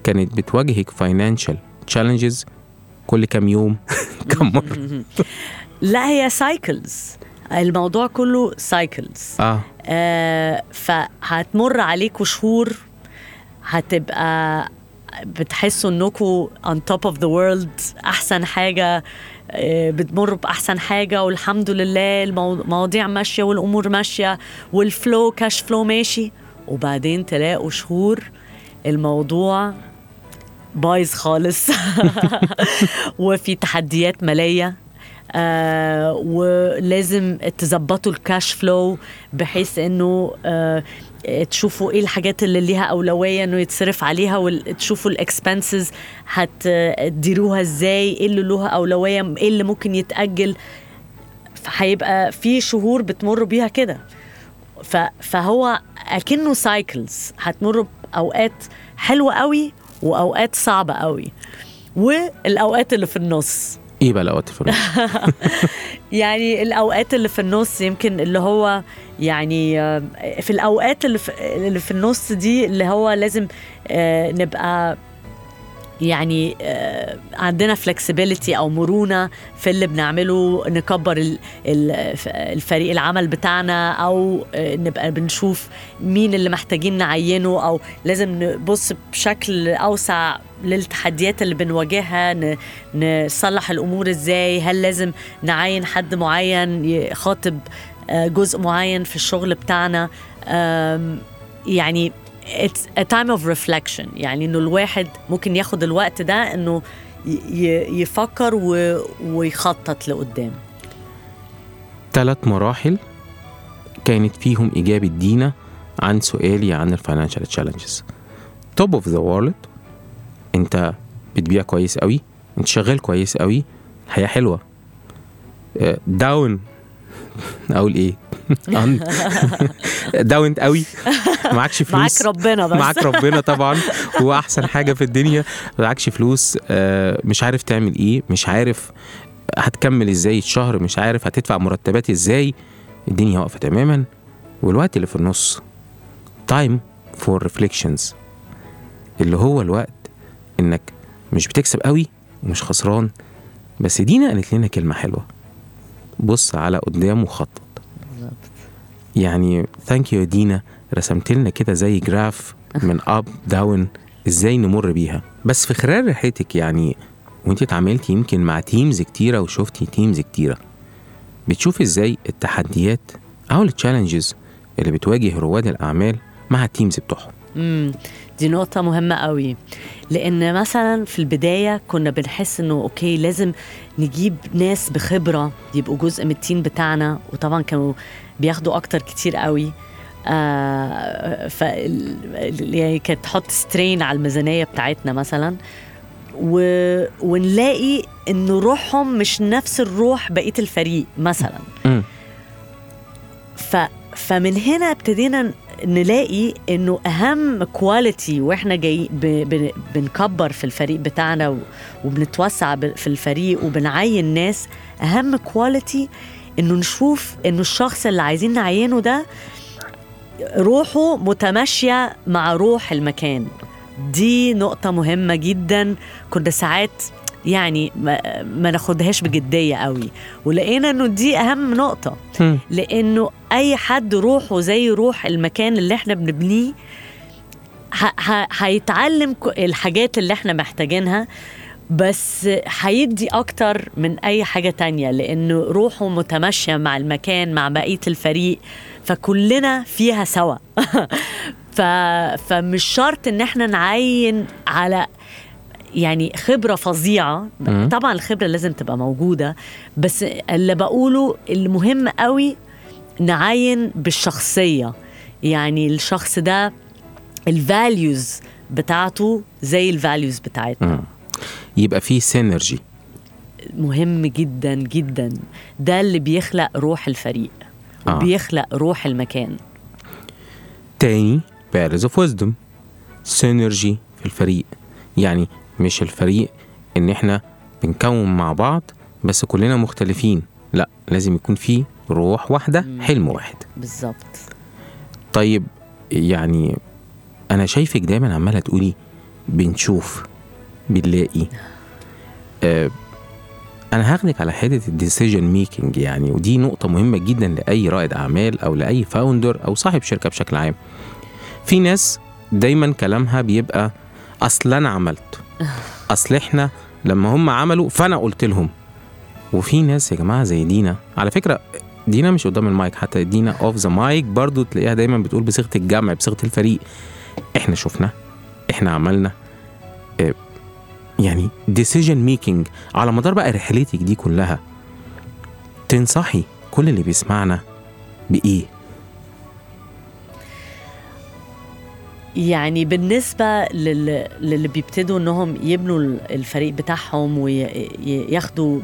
كانت بتواجهك financial challenges كل كام يوم كم مرة. لا هي cycles الموضوع كله cycles آه. آه فهتمر عليكم شهور هتبقى بتحسوا انكم on top of the world أحسن حاجة آه، بتمروا بأحسن حاجة والحمد لله المو- المواضيع ماشية والأمور ماشية وال flow cash flow ماشي. وبعدين تلاقوا شهور الموضوع بايظ خالص. وفي تحديات مالية. آه ولازم تظبطوا ال cash flow بحيث إنه آه تشوفوا إيه الحاجات اللي ليها أولوية إنه يتصرف عليها وتشوفوا ال expenses هتديروها إزاي إيه اللي له أولوية إيه اللي ممكن يتأجل. هيبقى في شهور بتمروا بيها كده. فهو أكنه سايكلز هتمروا بأوقات حلوة قوي وأوقات صعبة قوي. والأوقات اللي في النص. إيه بقى الأوقات في النص؟ يعني الأوقات اللي في النص يمكن اللي هو يعني آه، في الأوقات اللي في, اللي في النص دي اللي هو لازم آه، نبقى يعني آه، عندنا فلكسبيليتي أو مرونة في اللي بنعمله نكبر ال- ال- الفريق العمل بتاعنا أو آه، نبقى بنشوف مين اللي محتاجين نعينه أو لازم نبص بشكل أوسع للتحديات اللي بنواجهها نصلح الأمور إزاي هل لازم نعين حد معين يخاطب آه، جزء معين في الشغل بتاعنا يعني it's a time of reflection. يعني إنه الواحد ممكن ياخد الوقت ده إنه يفكر و- ويخطط لقدام. ثلاث مراحل كانت فيهم إجابة دينا عن سؤالي عن ال financial challenges top of the world أنت بتبيع كويس قوي أنت شغال كويس قوي الحياة حلوة. down أقول إيه؟ down قوي. معكش فلوس. معاك ربنا بس. معاك ربنا طبعا. هو احسن حاجة في الدنيا معكش فلوس. آه، مش عارف تعمل إيه. مش عارف هتكمل إزاي الشهر. مش عارف هتدفع مرتبات إزاي. الدنيا واقفة تماما. والوقت اللي في النص. time for reflections اللي هو الوقت إنك مش بتكسب قوي ومش خسران. بس دينا قالت لنا كلمة حلوة. بص على قدام وخطط يعني thank you دينا رسمت لنا كده زي graph من up down إزاي نمر بيها. بس في خلال رحلتك يعني وانت اتعاملتي يمكن مع teams كتيرة وشفتي teams كتيرة بتشوف إزاي التحديات أو ال challenges اللي بتواجه رواد الأعمال مع ال teams بتوعهم؟ امم دي نقطة مهمة قوي. لأن مثلا في البداية كنا بنحس إنه okay لازم نجيب ناس بخبرة يبقوا جزء من ال team بتاعنا وطبعا كانوا بياخدوا أكتر كتير قوي. آه ف يعني كانت تحط strain على الميزانية بتاعتنا مثلا. و... ونلاقي إنه روحهم مش نفس الروح بقية الفريق مثلا. ف فمن هنا ابتدينا نلاقي إنه أهم quality وإحنا جاي. بنكبر في الفريق بتاعنا. وبنتوسع. في الفريق وبنعين ناس أهم كواليتي إنه نشوف إنه الشخص اللي عايزين نعينه ده روحه متماشية مع روح المكان دي نقطة مهمة جدا كنا ساعات يعني ما, ما ناخدهاش بجدية قوي. ولقينا إنه دي أهم نقطة. مم. لإنه أي حد روحه زي روح المكان اللي إحنا بنبنيه هيتعلم الحاجات اللي إحنا محتاجينها بس هيدي أكتر من أي حاجة تانية لإنه روحه متماشية مع المكان مع بقية الفريق فكلنا فيها سوا. ف... فمش شرط إن إحنا نعين على يعني خبرة فظيعة. مم. طبعا الخبرة لازم تبقى موجودة بس اللي بقوله المهم قوي نعين بالشخصية. يعني الشخص ده ال values بتاعته زي ال values بتاعتنا. يبقى في سينرجي مهم جدا جدا. ده اللي بيخلق روح الفريق آه. وبيخلق روح المكان. تاني pearls of wisdom synergy في الفريق. يعني مش الفريق إن إحنا بنكون مع بعض بس كلنا مختلفين. لا لازم يكون في روح واحدة حلم واحد. بالظبط. طيب يعني أنا شايفك دايما عمالة تقولي بنشوف بنلاقي. آه أنا هاخدك على حتة ال decision making يعني ودي نقطة مهمة جدا لأي رائد أعمال أو لأي founder أو صاحب شركة بشكل عام. في ناس دايما كلامها بيبقى أصل أنا عملت أصل إحنا لما هم عملوا فأنا قلت لهم. وفي ناس يا جماعة زي دينا على فكرة دينا مش قدام المايك حتى دينا off the mic برضو تلاقيها دايما بتقول بصيغة الجمع بصيغة الفريق. إحنا شفنا إحنا عملنا آه، يعني decision making على مدار بقى رحلتك دي كلها. تنصحي كل اللي بيسمعنا بإيه؟ يعني بالنسبة لل... للي بيبتدوا انهم يبنوا ال- الفريق بتاعهم وياخدوا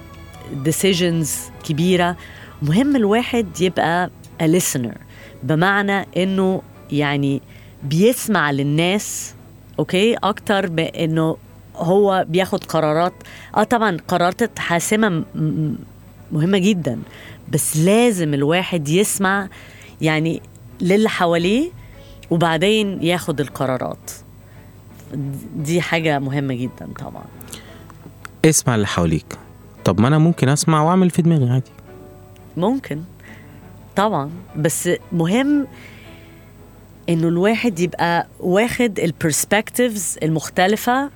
decisions كبيرة مهم الواحد يبقى a listener. بمعنى انه يعني بيسمع للناس أوكي؟ أكتر بانه هو بياخد قرارات. آه طبعا قرارات حاسمة مهمة جدا بس لازم الواحد يسمع يعني للي حواليه وبعدين ياخد القرارات. دي حاجة مهمة جدا طبعا. اسمع اللي حواليك. طب ما أنا ممكن أسمع وأعمل في دماغي عادي. ممكن. طبعا. بس مهم إنه الواحد يبقى واخد ال perspectives المختلفة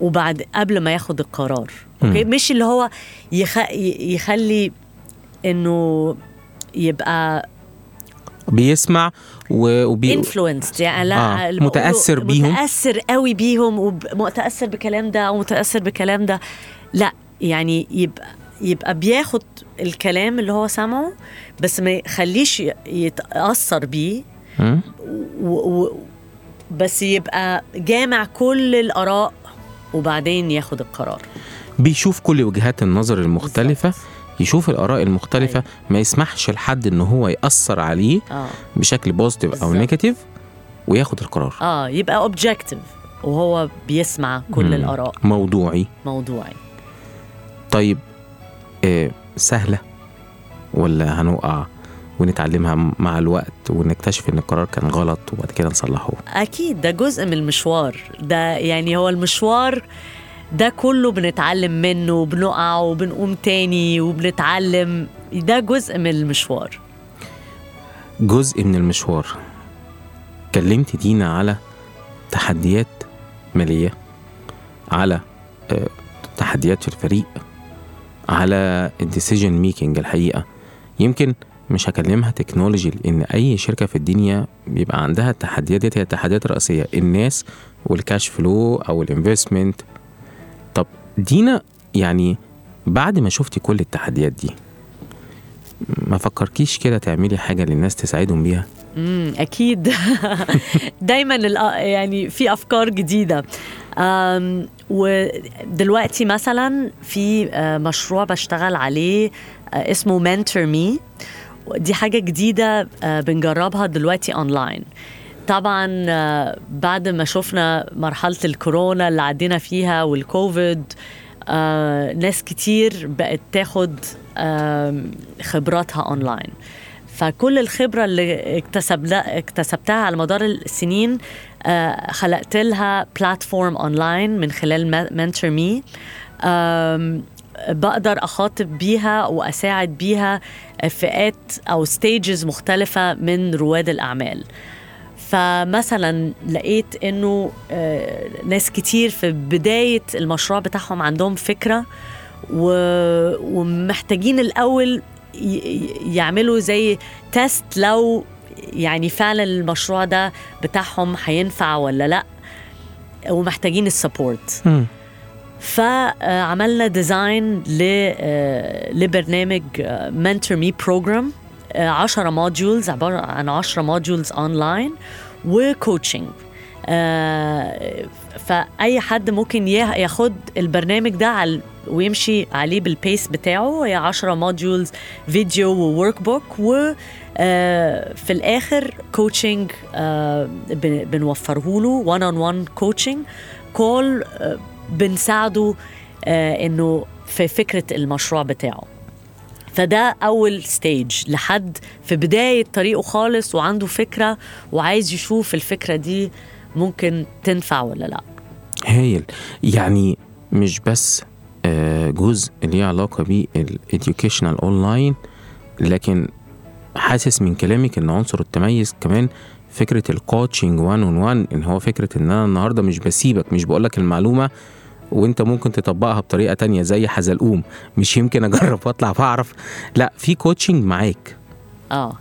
وبعد قبل ما ياخد القرار. okay؟ مش اللي هو يخ... يخلي إنه يبقى بيسمع وبي انفلونسد يعني لا آه، متأثر بيهم. متأثر قوي بيهم ومتاثر بكلام ده ومتاثر بكلام ده. لا يعني يبقى يبقى بياخد الكلام اللي هو سامعه بس ما يخليش يتأثر بيه؟ و و بس يبقى جامع كل الآراء وبعدين ياخد القرار. بيشوف كل وجهات النظر المختلفة. يشوف الآراء المختلفة ما يسمحش لحد إن هو يأثر عليه آه. بشكل positive بالظبط. negative وياخد القرار. آه يبقى objective وهو بيسمع كل مم. الآراء. موضوعي. موضوعي. طيب آه سهلة ولا هنقع ونتعلمها مع الوقت ونكتشف إن القرار كان غلط وبعد كده نصلحه؟ أكيد ده جزء من المشوار. ده يعني هو المشوار ده كله بنتعلم منه وبنقع وبنقوم تاني وبنتعلم. ده جزء من المشوار. جزء من المشوار. كلمت دينا على تحديات مالية على آه، تحديات في الفريق على ال decision making الحقيقة. يمكن مش هكلمها تكنولوجي لأن أي شركة في الدنيا بيبقى عندها التحديات ديت هي التحديات الرئيسية. الناس وال cash flow أو ال investment طب دينا يعني بعد ما شفتي كل التحديات دي ما فكركيش كده تعملي حاجة للناس تساعدهم بيها؟ امم أكيد. دايما يعني في أفكار جديدة. ودلوقتي مثلا في آه، مشروع بشتغل عليه آه، اسمه Mentor Me دي حاجة جديدة آه، بنجربها دلوقتي اونلاين طبعا آه، بعد ما شفنا مرحلة الكورونا اللي عدينا فيها والكوفيد آه، ناس كتير بقت تاخد آم، خبراتها أونلاين. فكل الخبرة اللي اكتسب اكتسبتها على مدار السنين آه، خلقت لها platform online من خلال Mentor Me بقدر أخاطب بيها وأساعد بيها فئات أو stages مختلفة من رواد الأعمال. فمثلا لقيت إنه آه، ناس كتير في بداية المشروع بتاعهم عندهم فكرة و... ومحتاجين الأول يعملوا زي test لو يعني فعلا المشروع ده بتاعهم هينفع ولا لأ ومحتاجين ال support. فعملنا design ل آه، لبرنامج Mentor Me program 10 modules عبارة عن 10 modules online و coaching فأي حد ممكن يا- ياخد البرنامج ده على ويمشي عليه بال pace بتاعه. هي 10 modules فيديو و workbook و آه، في الآخر coaching بنوفره له 1 on 1 coaching call بنساعده آه، إنه في فكرة المشروع بتاعه. فده أول stage لحد في بداية طريقه خالص وعنده فكرة وعايز يشوف الفكرة دي ممكن تنفع ولا لأ. هايل. يعني مش بس آه، جزء ليه علاقة بال educational online لكن حاسس من كلامك إن عنصر التميز كمان فكرة ال coaching one on one إن هو فكرة إن أنا النهاردة مش بسيبك مش بقولك المعلومة وانت ممكن تطبقها بطريقة تانية زي حزلقوم. مش يمكن أجرب وأطلع بعرف لا في coaching معاك. آه.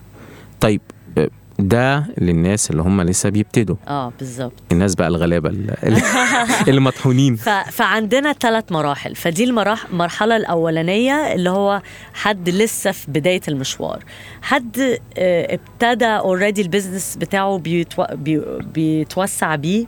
طيب آه، ده للناس اللي هم لسه بيبتدوا. آه بالظبط. الناس بقى الغلابة اللي, مطحونين. ف... فعندنا ثلاث مراحل. فدي المراح... المرحلة الأولانية اللي هو حد لسه في بداية المشوار. حد آه، ابتدى already ال business بتاعه بيتو... بي... بيتوسع بيه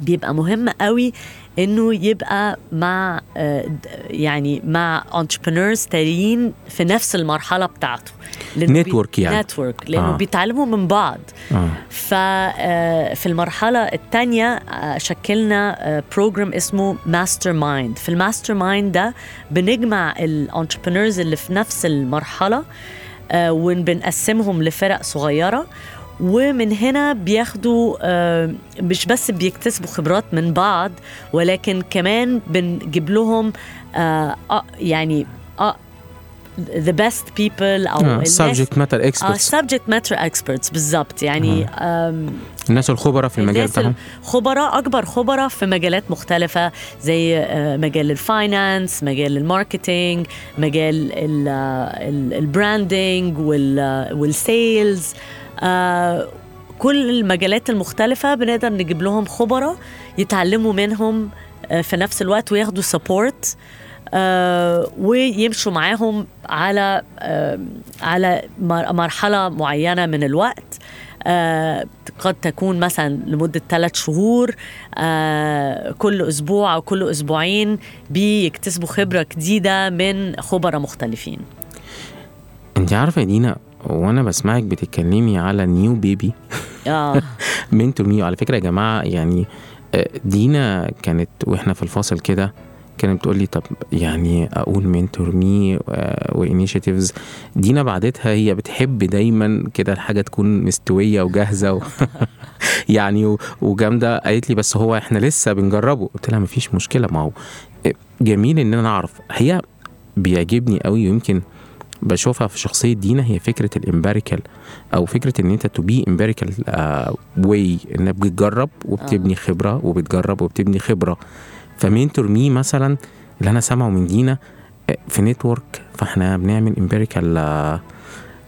بيبقى مهم قوي إنه يبقى مع آه، يعني مع entrepreneurs تانيين في نفس المرحلة بتاعته Network يعني. network لأنه آه. آه. بيتعلموا من بعض آه. ففي المرحلة الثانية شكلنا program اسمه Mastermind في ال Mastermind ده بنجمع الانتربرينورز اللي في نفس المرحلة آه، وبنقسمهم لفرق صغيرة ومن هنا بياخدوا آه، مش بس بيكتسبوا خبرات من بعض ولكن كمان بنجيب لهم آه، آه، يعني the best people أو subject matter آه experts. subject matter experts بالظبط يعني الناس الخبراء في المجال بتاعهم. الخبراء أكبر خبراء في مجالات مختلفة زي مجال ال finance مجال ال marketing مجال ال- ال- ال branding وال- آه، آه، كل المجالات المختلفة بنقدر نجيب لهم خبراء يتعلموا منهم آه، في نفس الوقت وياخدوا support ويمشوا معاهم على آه، على مر- مرحلة معينة من الوقت آه، قد تكون مثلا لمدة ثلاث شهور آه، كل أسبوع أو كل أسبوعين بيكتسبوا خبرة جديدة من خبراء مختلفين. انت عارفة يا دينا وأنا بسمعك بتتكلمي على new baby آه. Mentor Me و. على فكرة يا جماعة يعني آه، دينا كانت وإحنا في الفاصل كده كانت بتقول لي طب يعني أقول Mentor Me و initiatives دينا بعدتها هي بتحب دايما كده الحاجة تكون مستوية وجاهزة و يعني وجامدة. قالت لي بس هو إحنا لسه بنجربه. قلت لها مفيش مشكلة. ما هو آه، جميل إن أنا أعرف. هي بيعجبني قوي ويمكن بشوفها في شخصية دينا هي فكرة ال empirical أو فكرة إن أنت to be empirical why إنك بتجرب وبتبني خبرة وبتجرب وبتبني خبرة. ف mentor me مثلا اللي أنا سامعه من دينا في network فإحنا بنعمل empirical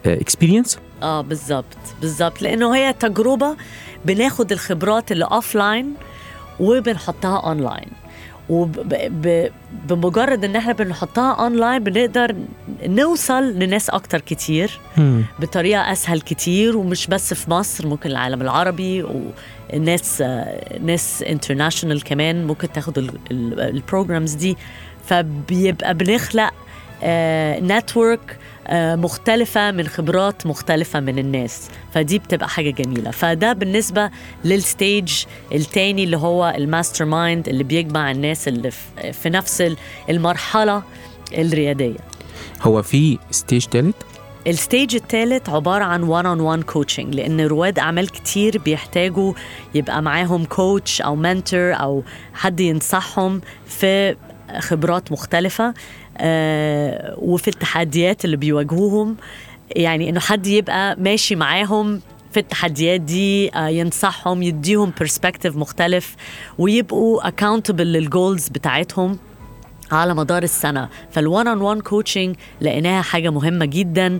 experience آه بالظبط بالظبط. لأنه هي تجربة بناخد الخبرات اللي offline وبنحطها اونلاين وبمجرد إن إحنا بنحطها اونلاين بنقدر نوصل لناس أكتر كتير بطريقة أسهل كتير ومش بس في مصر ممكن العالم العربي وناس آه، ناس international كمان ممكن تاخد ال programs دي. فبيبقى بنخلق network مختلفة من خبرات مختلفة من الناس. فدي بتبقى حاجة جميلة. فده بالنسبة لل stage التاني اللي هو ال mastermind اللي بيجمع الناس اللي في- نفس المرحلة الريادية. هو في stage تالت؟ ال stage الثالث عبارة عن one on one coaching لأن رواد أعمال كتير بيحتاجوا يبقى معاهم coach أو mentor أو حد ينصحهم في خبرات مختلفة. آه وفي التحديات اللي بيواجهوهم. يعني إنه حد يبقى ماشي معاهم في التحديات دي آه، ينصحهم يديهم perspective مختلف ويبقوا accountable لل goals بتاعتهم على مدار السنة. فال one on one coaching لقيناها حاجة مهمة جدا.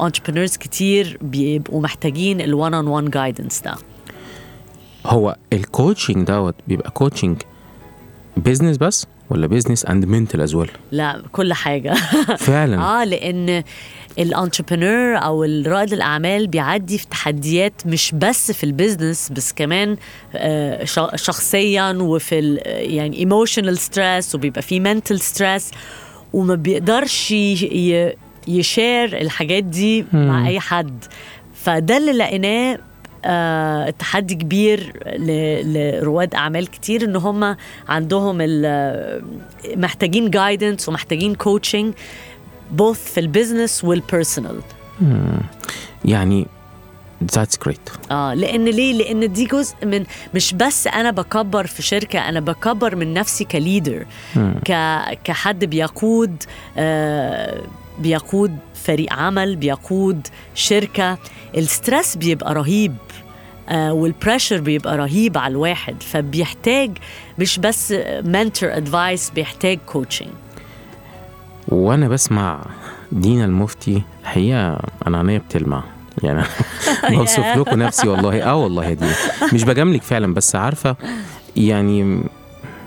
entrepreneurs كتير بيبقوا محتاجين ال one on one guidance ده. هو ال coaching دوت بيبقى coaching business بس؟ ولا business and mental as well لا كل حاجة. فعلا. آه لأن ال entrepreneur أو رائد الأعمال بيعدي في تحديات مش بس في ال business بس كمان آه، شخصيا وفي يعني emotional stress وبيبقى في mental stress وما بيقدرش ي share الحاجات دي مع أي حد. فده اللي لقيناه تحدي كبير لرواد أعمال كتير إن هم عندهم محتاجين guidance ومحتاجين coaching both في ال business وال personal يعني that's great آه لأن ليه؟ لأن دي جزء من مش بس أنا بكبر في شركة أنا بكبر من نفسي ك leader ك كحد بيقود آه بيقود فريق عمل بيقود شركة. ال stress بيبقى رهيب. آه وال pressure بيبقى رهيب على الواحد فبيحتاج مش بس mentor advice بيحتاج coaching وأنا بسمع دينا المفتي الحقيقة أنا عينيا بتلمع. يعني بوصف لكم نفسي والله. آه والله يا دينا. مش بجاملك فعلا بس عارفة يعني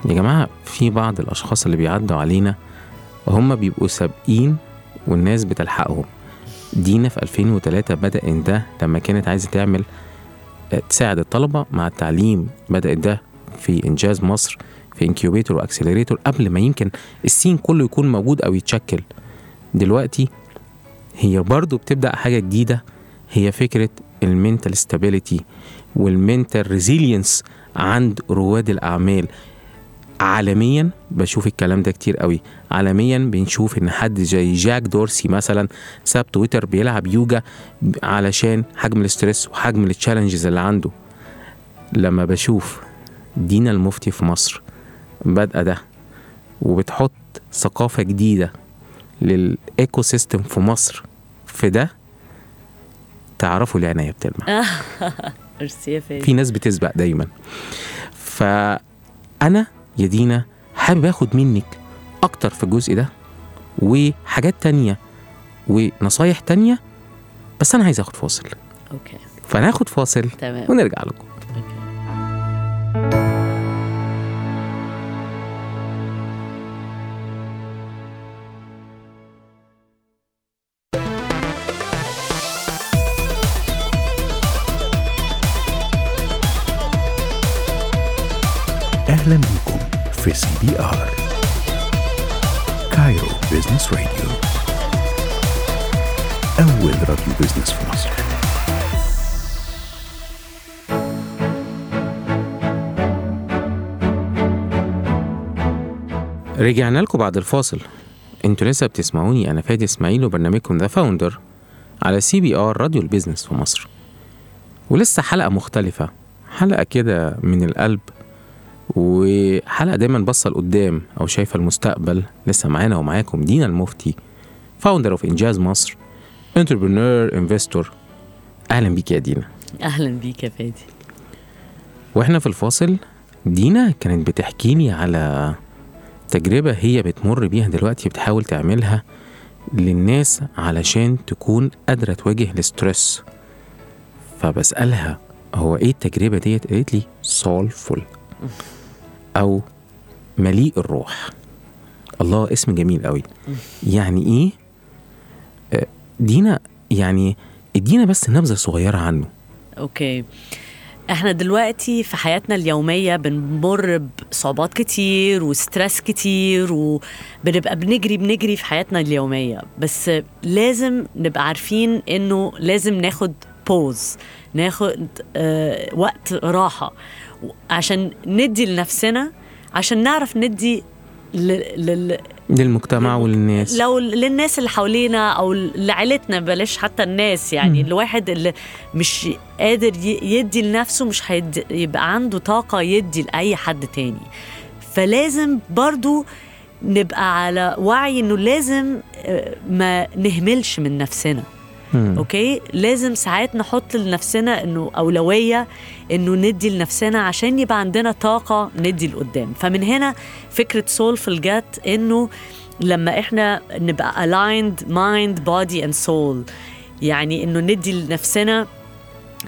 يا جماعة في بعض الأشخاص اللي بيعدوا علينا هم بيبقوا سابقين والناس بتلحقهم. دينا في 2003 بدأ إن ده لما كانت عايزة تعمل آه، تساعد الطلبة مع التعليم بدأت ده في إنجاز مصر في incubator و accelerator قبل ما يمكن ال scene كله يكون موجود أو يتشكل. دلوقتي هي برضو بتبدأ حاجة جديدة هي فكرة ال mental stability وال mental resilience عند رواد الأعمال. عالميا بشوف الكلام ده كتير قوي عالميا بنشوف إن حد زي جاك دورسي مثلا صاحب تويتر بيلعب يوجا علشان حجم ال stress وحجم ال challenges اللي عنده. لما بشوف دينا المفتي في مصر بادئه ده وبتحط ثقافة جديدة لل ecosystem في مصر في ده تعرفوا ليه عينيا بتلمع؟ في ناس بتسبق دايما. فأنا يا دينا حابب آخد منك أكتر في الجزء ده وحاجات تانية ونصايح تانية بس أنا عايز آخد فاصل. أوكي. فناخد فاصل تمام. ونرجع لكم. رجعنا لكم بعد الفاصل. أنتوا لسه بتسمعوني أنا فادي إسماعيل وبرنامجكم ذا فاوندر على سي بي ار راديو ال business في مصر. ولسه حلقة مختلفة حلقة كده من القلب وحلقة دايما باصة لقدام أو شايفة المستقبل. لسه معانا ومعاكم دينا المفتي founder of إنجاز مصر entrepreneur investor أهلا بيك يا دينا. أهلا بيك يا فادي. وإحنا في الفاصل دينا كانت بتحكي لي على تجربة هي بتمر بيها دلوقتي بتحاول تعملها للناس علشان تكون قادرة تواجه الاسترس. فبسألها هو إيه التجربة ديت؟ قالت لي soulful أو مليء الروح. الله اسم جميل قوي يعني إيه؟ آه، دينا يعني ادينا بس نبذة صغيرة عنه. okay. إحنا دلوقتي في حياتنا اليومية بنمر بصعوبات كتير و stress كتير وبنبقى بنجري بنجري في حياتنا اليومية بس لازم نبقى عارفين إنه لازم ناخد pause ناخد آه وقت راحة عشان ندي لنفسنا عشان نعرف ندي. للمجتمع وللناس. لو للناس اللي حوالينا أو لعيلتنا بلاش حتى الناس يعني الواحد اللي مش قادر يدي لنفسه مش هيد- يبقى عنده طاقة يدي لأي حد تاني. فلازم برضو نبقى على وعي إنه لازم آه، ما نهملش من نفسنا. مم. أوكي؟ لازم ساعات نحط لنفسنا إنه أولوية إنه ندي لنفسنا عشان يبقى عندنا طاقة ندي لقدام. فمن هنا فكرة سولفul جت إنه لما إحنا نبقى aligned mind body and soul. يعني إنه ندي لنفسنا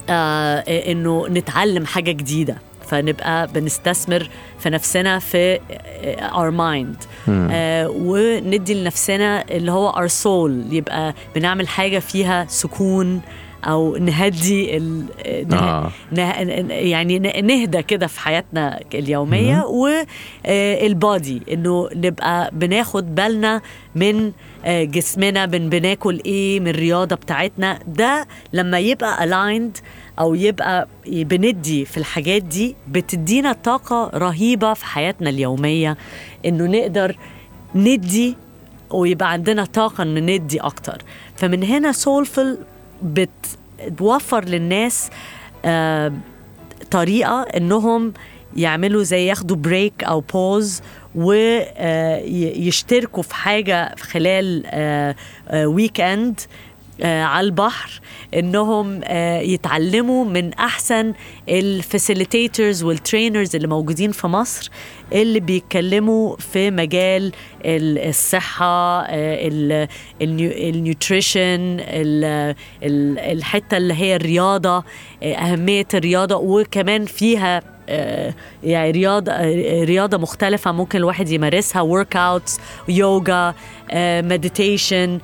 آه إنه نتعلم حاجة جديدة. فنبقى بنستثمر في نفسنا في آه، our mind. آه وندي لنفسنا اللي هو our soul. يبقى بنعمل حاجة فيها سكون أو نهدي ال... نه... آه. نه... يعني نهدى كده في حياتنا اليومية والبادي إنه نبقى بناخد بالنا من آه، جسمنا بن بناكل إيه من الرياضة بتاعتنا. ده لما يبقى aligned أو يبقى بندي في الحاجات دي بتدينا طاقة رهيبة في حياتنا اليومية إنه نقدر ندي ويبقى عندنا طاقة إن ندي أكتر. فمن هنا سولفل بتوفر للناس آه طريقة إنهم يعملوا زي ياخدوا break أو pause ويشتركوا في حاجة في خلال weekend آه، على البحر إنهم آه، يتعلموا من أحسن ال facilitators وال trainers اللي موجودين في مصر اللي بيتكلموا في مجال ال- الصحة آه، ال- النيو- ال nutrition ال- ال- الحتة اللي هي الرياضة آه، أهمية الرياضة وكمان فيها آه، يعني رياضة آه، رياضة مختلفة ممكن الواحد يمارسها workouts يوجا meditation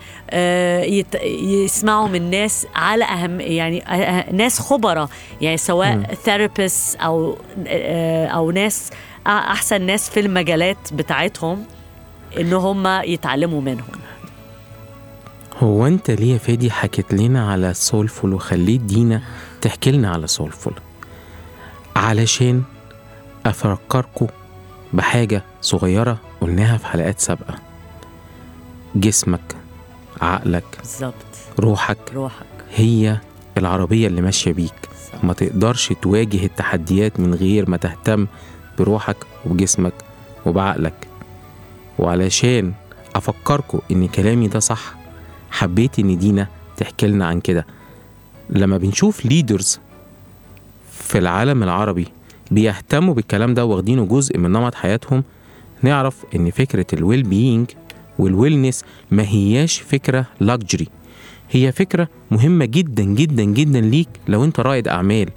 يسمعوا من ناس على أهم يعني آه، آه، ناس خبراء يعني سواء therapist أو آه، أو ناس أحسن ناس في المجالات بتاعتهم إن هم يتعلموا منهم. هو أنت ليه يا فادي حكيت لنا على سولفول وخليت دينا تحكي لنا على سولفول علشان أفكركم بحاجة صغيرة قلناها في حلقات سابقة. جسمك عقلك بالظبط. روحك روحك. هي العربية اللي ماشية بيك. بالظبط. ما تقدرش تواجه التحديات من غير ما تهتم بروحك وبجسمك وبعقلك. وعلشان أفكركم إن كلامي ده صح حبيت إن دينا تحكي لنا عن كده. لما بنشوف leaders في العالم العربي بيهتموا بالكلام ده واخدينه جزء من نمط حياتهم نعرف إن فكرة ال well-being وال wellness ما هياش فكرة luxury هي فكرة مهمة جدا جدا جدا ليك لو أنت رائد أعمال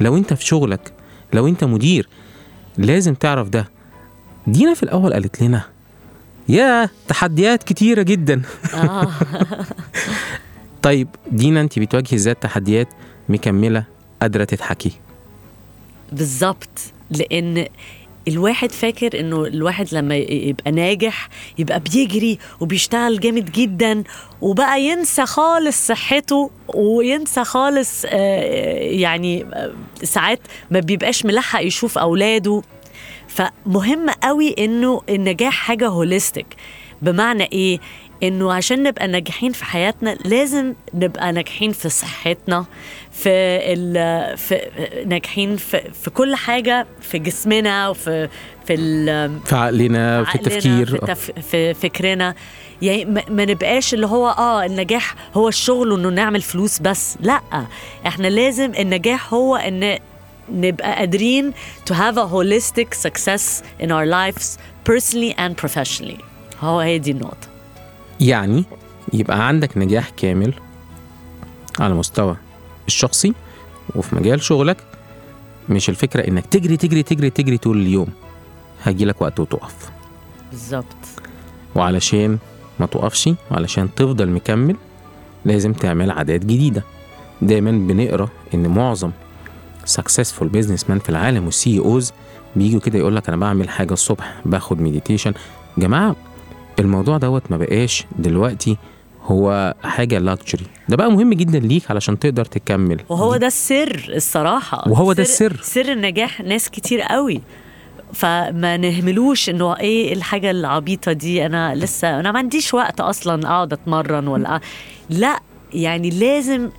لو أنت في شغلك لو أنت مدير لازم تعرف ده. دينا في الأول قالت لنا يا تحديات كتيرة جدا. آه. طيب دينا أنت بتواجهي إزاي التحديات؟ مكملة. قادرة تضحكي. بالظبط لأن الواحد فاكر إنه الواحد لما يبقى ناجح يبقى بيجري وبيشتغل جامد جدا وبقى ينسى خالص صحته وينسى خالص آه، يعني آه، ساعات ما بيبقاش ملحق يشوف أولاده. فمهم قوي إنه النجاح حاجة هوليستيك. بمعنى إيه؟ إنه عشان نبقى ناجحين في حياتنا لازم نبقى ناجحين في صحتنا في ال في ناجحين في, في كل حاجة في جسمنا وفي في ال في عقلنا في التفكير. في, تف... في فكرنا. يعني ما نبقاش اللي هو آه النجاح هو الشغل وإنه نعمل فلوس بس لأ. إحنا لازم النجاح هو إن نبقى قادرين to have a holistic success in our lives personally and professionally. هو هي دي النقطة. يعني يبقى عندك نجاح كامل على مستوى الشخصي وفي مجال شغلك. مش الفكرة إنك تجري تجري تجري تجري طول اليوم. هيجيلك وقت وتقف. بالظبط. وعلشان ما تقفش وعلشان تفضل مكمل لازم تعمل عادات جديدة. دايما بنقرأ إن معظم successful businessmen في العالم وال CEOs بيجوا كده يقول لك أنا بعمل حاجة الصبح باخد meditation جماعة الموضوع دوت ما بقاش دلوقتي هو حاجة luxury ده بقى مهم جدا ليك علشان تقدر تكمل. وهو ده السر الصراحة. وهو ده السر. سر. النجاح ناس كتير قوي. فما نهملوش إنه إيه الحاجة العبيطة دي. أنا لسه أنا ما عنديش وقت أصلا أقعد أتمرن ولا لا يعني لازم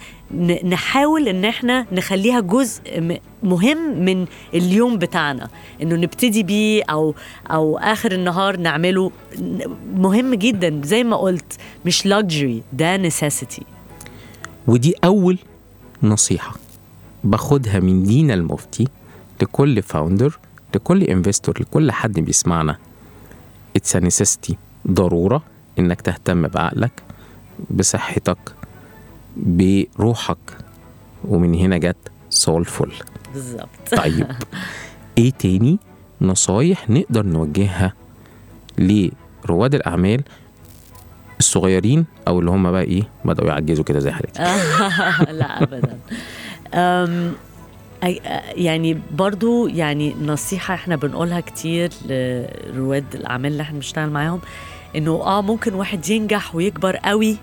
نحاول إن إحنا نخليها جزء مهم من اليوم بتاعنا. إنه نبتدي بيه أو أو آخر النهار نعمله. مهم جدا. زي ما قلت مش luxury ده necessity. ودي أول نصيحة باخدها من دينا المفتي لكل founder لكل investor لكل حد بيسمعنا. it's necessity. ضرورة إنك تهتم بعقلك بصحتك بروحك. ومن هنا جت سولفول بالظبط. طيب. إيه تاني نصايح نقدر نوجهها لرواد الأعمال الصغيرين أو اللي هم بقى إيه بدأوا يعجزوا كده زي حالتي لا ابدا. يعني برضو يعني نصيحة إحنا بنقولها كتير لرواد الأعمال اللي إحنا بنشتغل معاهم إنه آه ممكن واحد ينجح ويكبر قوي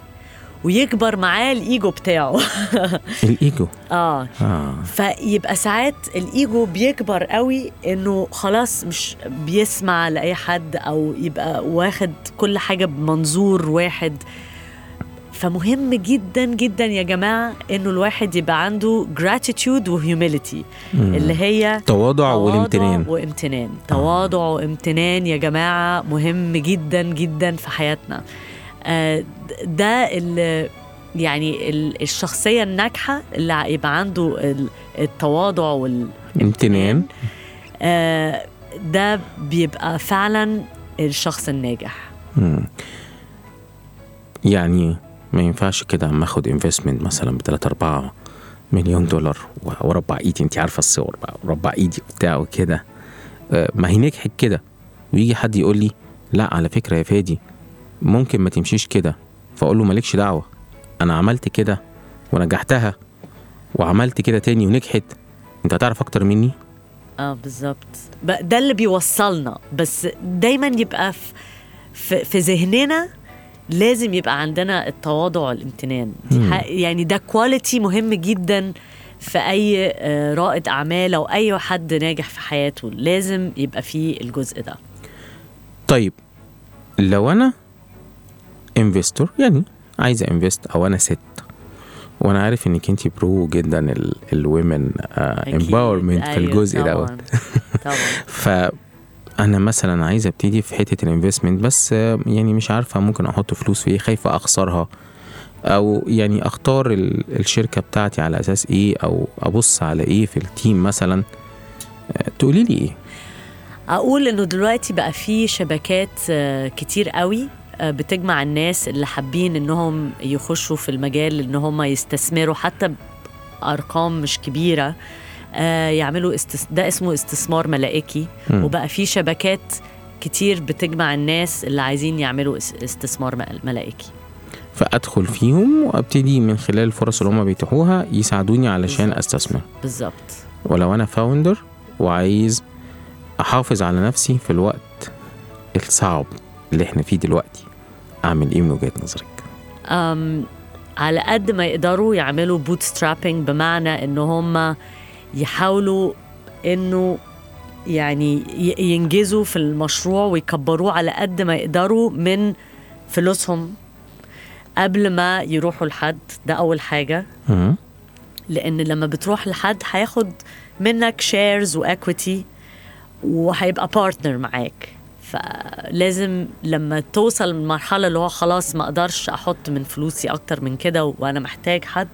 ويكبر معاه الإيجو بتاعه. الإيجو؟ آه. آه. فيبقى ساعات الإيجو بيكبر قوي إنه خلاص مش بيسمع لأي حد أو يبقى واخد كل حاجة بمنظور واحد. فمهم جدا جدا يا جماعة إنه الواحد يبقى عنده gratitude وهيوميليتي اللي هي تواضع والامتنان. وامتنان. تواضع وامتنان يا جماعة مهم جدا جدا في حياتنا. آه، ده ال- يعني ال- الشخصية الناجحة اللي يبقى عنده ال- التواضع والامتنان امتنان. آه، ده بيبقى فعلا الشخص الناجح. مم. يعني ما ينفعش كده أما أخد انفستمنت مثلا ب 3 4 مليون دولار واربع إيدي. انت عارفة الصور بقى. وربع إيدي وبتاع وكده. آه، ما هي نجحت كده. ويجي حد يقول لي لا على فكرة يا فادي ممكن ما تمشيش كده. فأقول له مالكش دعوة أنا عملت كده ونجحتها وعملت كده تاني ونجحت. أنت هتعرف أكتر مني؟ آه بالظبط. ده اللي بيوصلنا. بس دايما يبقى في في, ذهننا لازم يبقى عندنا التواضع والامتنان. يعني ده quality مهم جدا في أي آه، رائد أعمال أو أي حد ناجح في حياته. لازم يبقى فيه الجزء ده. طيب لو أنا investor يعني عايزه invest أو أنا ست وأنا عارف إنك انت pro جدا ال women. empowerment في أيوة الجزء طبعاً. دوت طبعا فأنا مثلا عايزه أبتدي في حتة ال investment بس آه، يعني مش عارفة ممكن أحط فلوس في إيه خايفة أخسرها أو يعني أختار ال- الشركة بتاعتي على أساس إيه أو أبص على إيه في ال team مثلا آه، تقولي لي إيه أقول إنه دلوقتي بقى في شبكات آه، كتير قوي آه، بتجمع الناس اللي حابين إنهم يخشوا في المجال إن هم يستثمروا حتى بأرقام مش كبيرة آه، يعملوا استس... ده اسمه استثمار ملائكي. مم. وبقى في شبكات كتير بتجمع الناس اللي عايزين يعملوا اس- استثمار مل- ملائكي. فأدخل فيهم وأبتدي من خلال الفرص اللي هم بيتيحوها يساعدوني علشان بالظبط. أستثمر. بالظبط. ولو أنا founder وعايز أحافظ على نفسي في الوقت الصعب اللي إحنا فيه دلوقتي. أعمل إيه من وجهة نظرك؟ أم على قد ما يقدروا يعملوا bootstrapping بمعنى إن هم يحاولوا إنه يعني ينجزوا في المشروع ويكبروه على قد ما يقدروا من فلوسهم قبل ما يروحوا لحد. ده أول حاجة. لأن لما بتروح لحد هياخد منك shares و equity وهيبقى partner معاك. فلازم لما توصل للمرحلة اللي هو خلاص ما أقدرش أحط من فلوسي أكتر من كده وأنا محتاج حد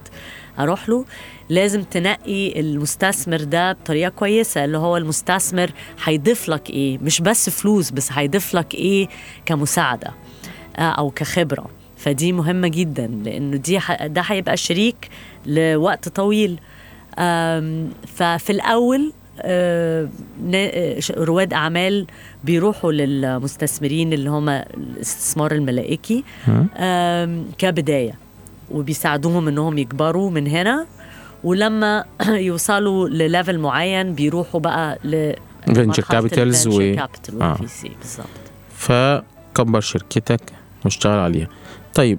أروح له لازم تنقي المستثمر ده بطريقة كويسة اللي هو المستثمر هيضيف لك إيه؟ مش بس فلوس بس هيضيف لك إيه كمساعدة آه، أو كخبرة. فدي مهمة جدا لأنه دي ده هيبقى شريك لوقت طويل. ففي الأول آه، آه، رواد أعمال بيروحوا للمستثمرين اللي هم الاستثمار الملائكي كبداية وبيساعدوهم إنهم يكبروا من هنا. ولما يوصلوا ل level معين بيروحوا بقى ل capitals ال و- آه. بالظبط. فكبر شركتك واشتغل عليها. طيب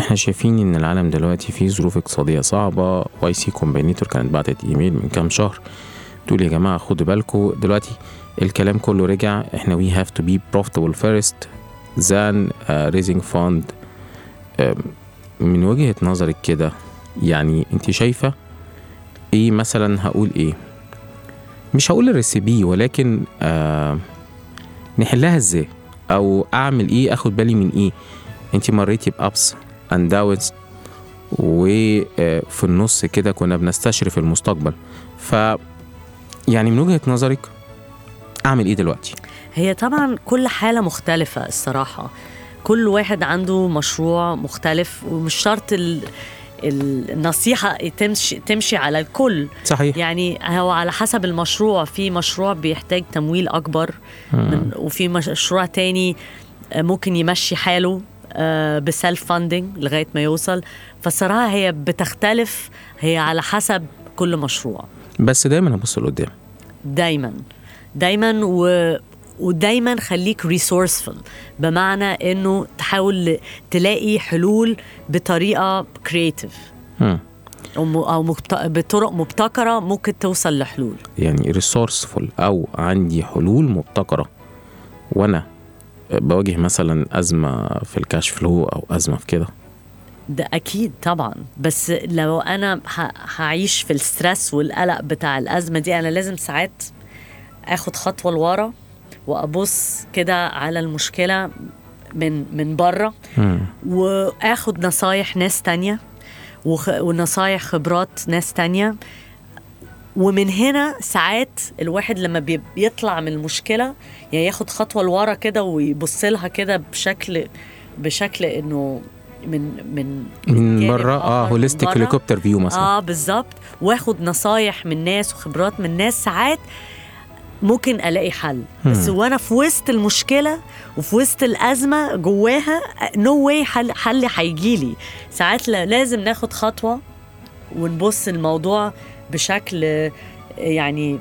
إحنا شايفين إن العالم دلوقتي فيه ظروف اقتصادية صعبة. Y Combinator كانت بعتت إيميل من كام شهر تقول يا جماعة خدوا بالكم دلوقتي الكلام كله رجع. إحنا we have to be profitable first than uh, raising fund. من وجهة نظرك كده يعني انت شايفة إيه مثلا هقول إيه؟ مش هقول الريسيبي ولكن آه نحلها إزاي؟ أو اعمل إيه اخد بالي من إيه؟ انت مريتي بأبس اند داونز وفي النص كده كنا بنستشرف المستقبل. ف يعني من وجهة نظرك أعمل إيه دلوقتي؟ هي طبعا كل حالة مختلفة الصراحة. كل واحد عنده مشروع مختلف ومش شرط ال... ال- النصيحة تمشي تمشي على الكل. صحيح. يعني هو على حسب المشروع. في مشروع بيحتاج تمويل أكبر من وفي مشروع تاني آه، ممكن يمشي حاله بسيلف فاندنج لغاية ما يوصل. فالصراحة هي بتختلف هي على حسب كل مشروع. بس دايما ابص لقدام. دايما. دايما و ودايما خليك resourceful بمعنى إنه تحاول تلاقي حلول بطريقة creative. أو بطرق مبتكرة ممكن توصل لحلول. يعني resourceful أو عندي حلول مبتكرة. وأنا بواجه مثلا أزمة في ال cash flow أو أزمة في كده. ده أكيد طبعا. بس لو أنا هعيش في ال stress والقلق بتاع الأزمة دي أنا لازم ساعات آخد خطوة لورا وأبص كده على المشكلة من من بره. وآخد نصايح ناس تانية وخ... ونصايح خبرات ناس تانية ومن هنا ساعات الواحد لما بي- بيطلع من المشكلة يعني ياخد خطوة لورا كده ويبص لها كده بشكل بشكل إنه من من من بره آه holistic. helicopter view مثلا آه بالظبط واخد نصايح من ناس وخبرات من ناس ساعات ممكن ألاقي حل. بس وأنا في وسط المشكلة وفي وسط الأزمة جواها no way حل حل هيجي لي. ساعات لا- لازم ناخد خطوة ونبص الموضوع بشكل يعني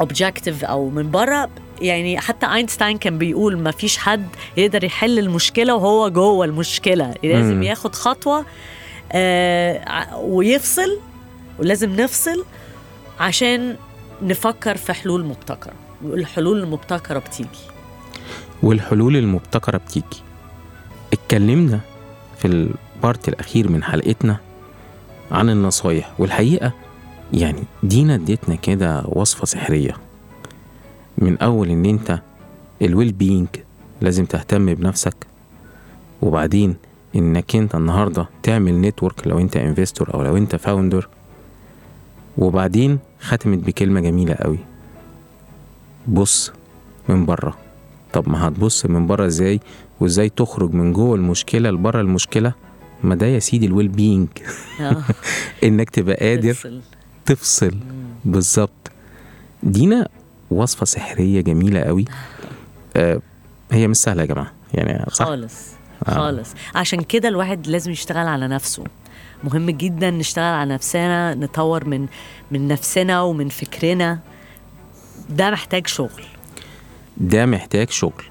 objective أو من بره يعني حتى اينشتاين كان بيقول ما فيش حد يقدر يحل المشكلة وهو جوه المشكلة. لازم. ياخد خطوة آه ويفصل ولازم نفصل عشان نفكر في حلول مبتكرة. والحلول المبتكرة بتيجي. والحلول المبتكرة بتيجي. اتكلمنا في البارت الأخير من حلقتنا عن النصايح. والحقيقة يعني دينا اديتنا كده وصفة سحرية. من أول إن أنت ال well-being لازم تهتم بنفسك وبعدين إنك أنت النهاردة تعمل network لو أنت investor أو لو أنت founder وبعدين ختمت بكلمة جميلة قوي. بص من بره طب ما هتبص من بره إزاي؟ وازاي تخرج من جوه المشكلة لبره المشكلة؟ ما ده يا سيدي ال well-being. آه، إنك تبقى قادر. تفصل. بالظبط. دينا وصفة سحرية جميلة قوي. آه هي مش سهلة يا جماعة. يعني صح؟ خالص. خالص. عشان كده الواحد لازم يشتغل على نفسه. مهم جدا نشتغل على نفسنا نطور من من نفسنا ومن فكرنا. ده محتاج شغل. ده محتاج شغل.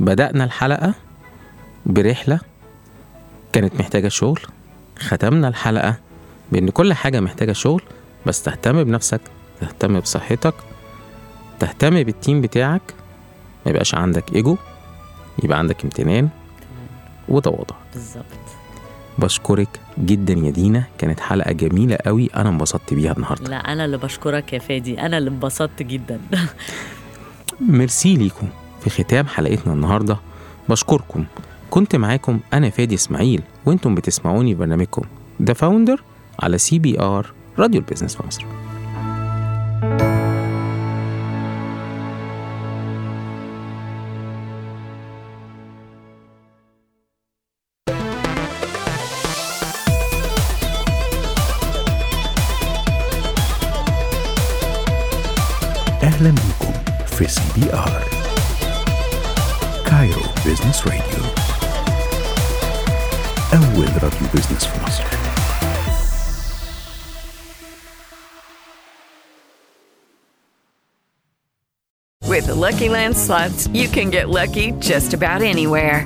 بدأنا الحلقة برحلة كانت محتاجة شغل. ختمنا الحلقة بإن كل حاجة محتاجة شغل بس تهتم بنفسك تهتم بصحتك تهتم بال team بتاعك. ما يبقاش عندك إيجو يبقى عندك امتنان وتواضع. بالظبط. بشكرك جدا يا دينا. كانت حلقة جميلة قوي. أنا انبسطت بيها النهاردة. لا أنا اللي بشكرك يا فادي. أنا اللي انبسطت جدا. ميرسي ليكم. في ختام حلقتنا النهاردة بشكركم. كنت معاكم أنا فادي إسماعيل وأنتم بتسمعوني برنامجكم The Founder على CBR راديو ال business في مصر أهلا في سي بي آر كايرو بيزنس راديو أول راديو بيزنس في مصر With the Lucky Land slots, you can get lucky just about anywhere.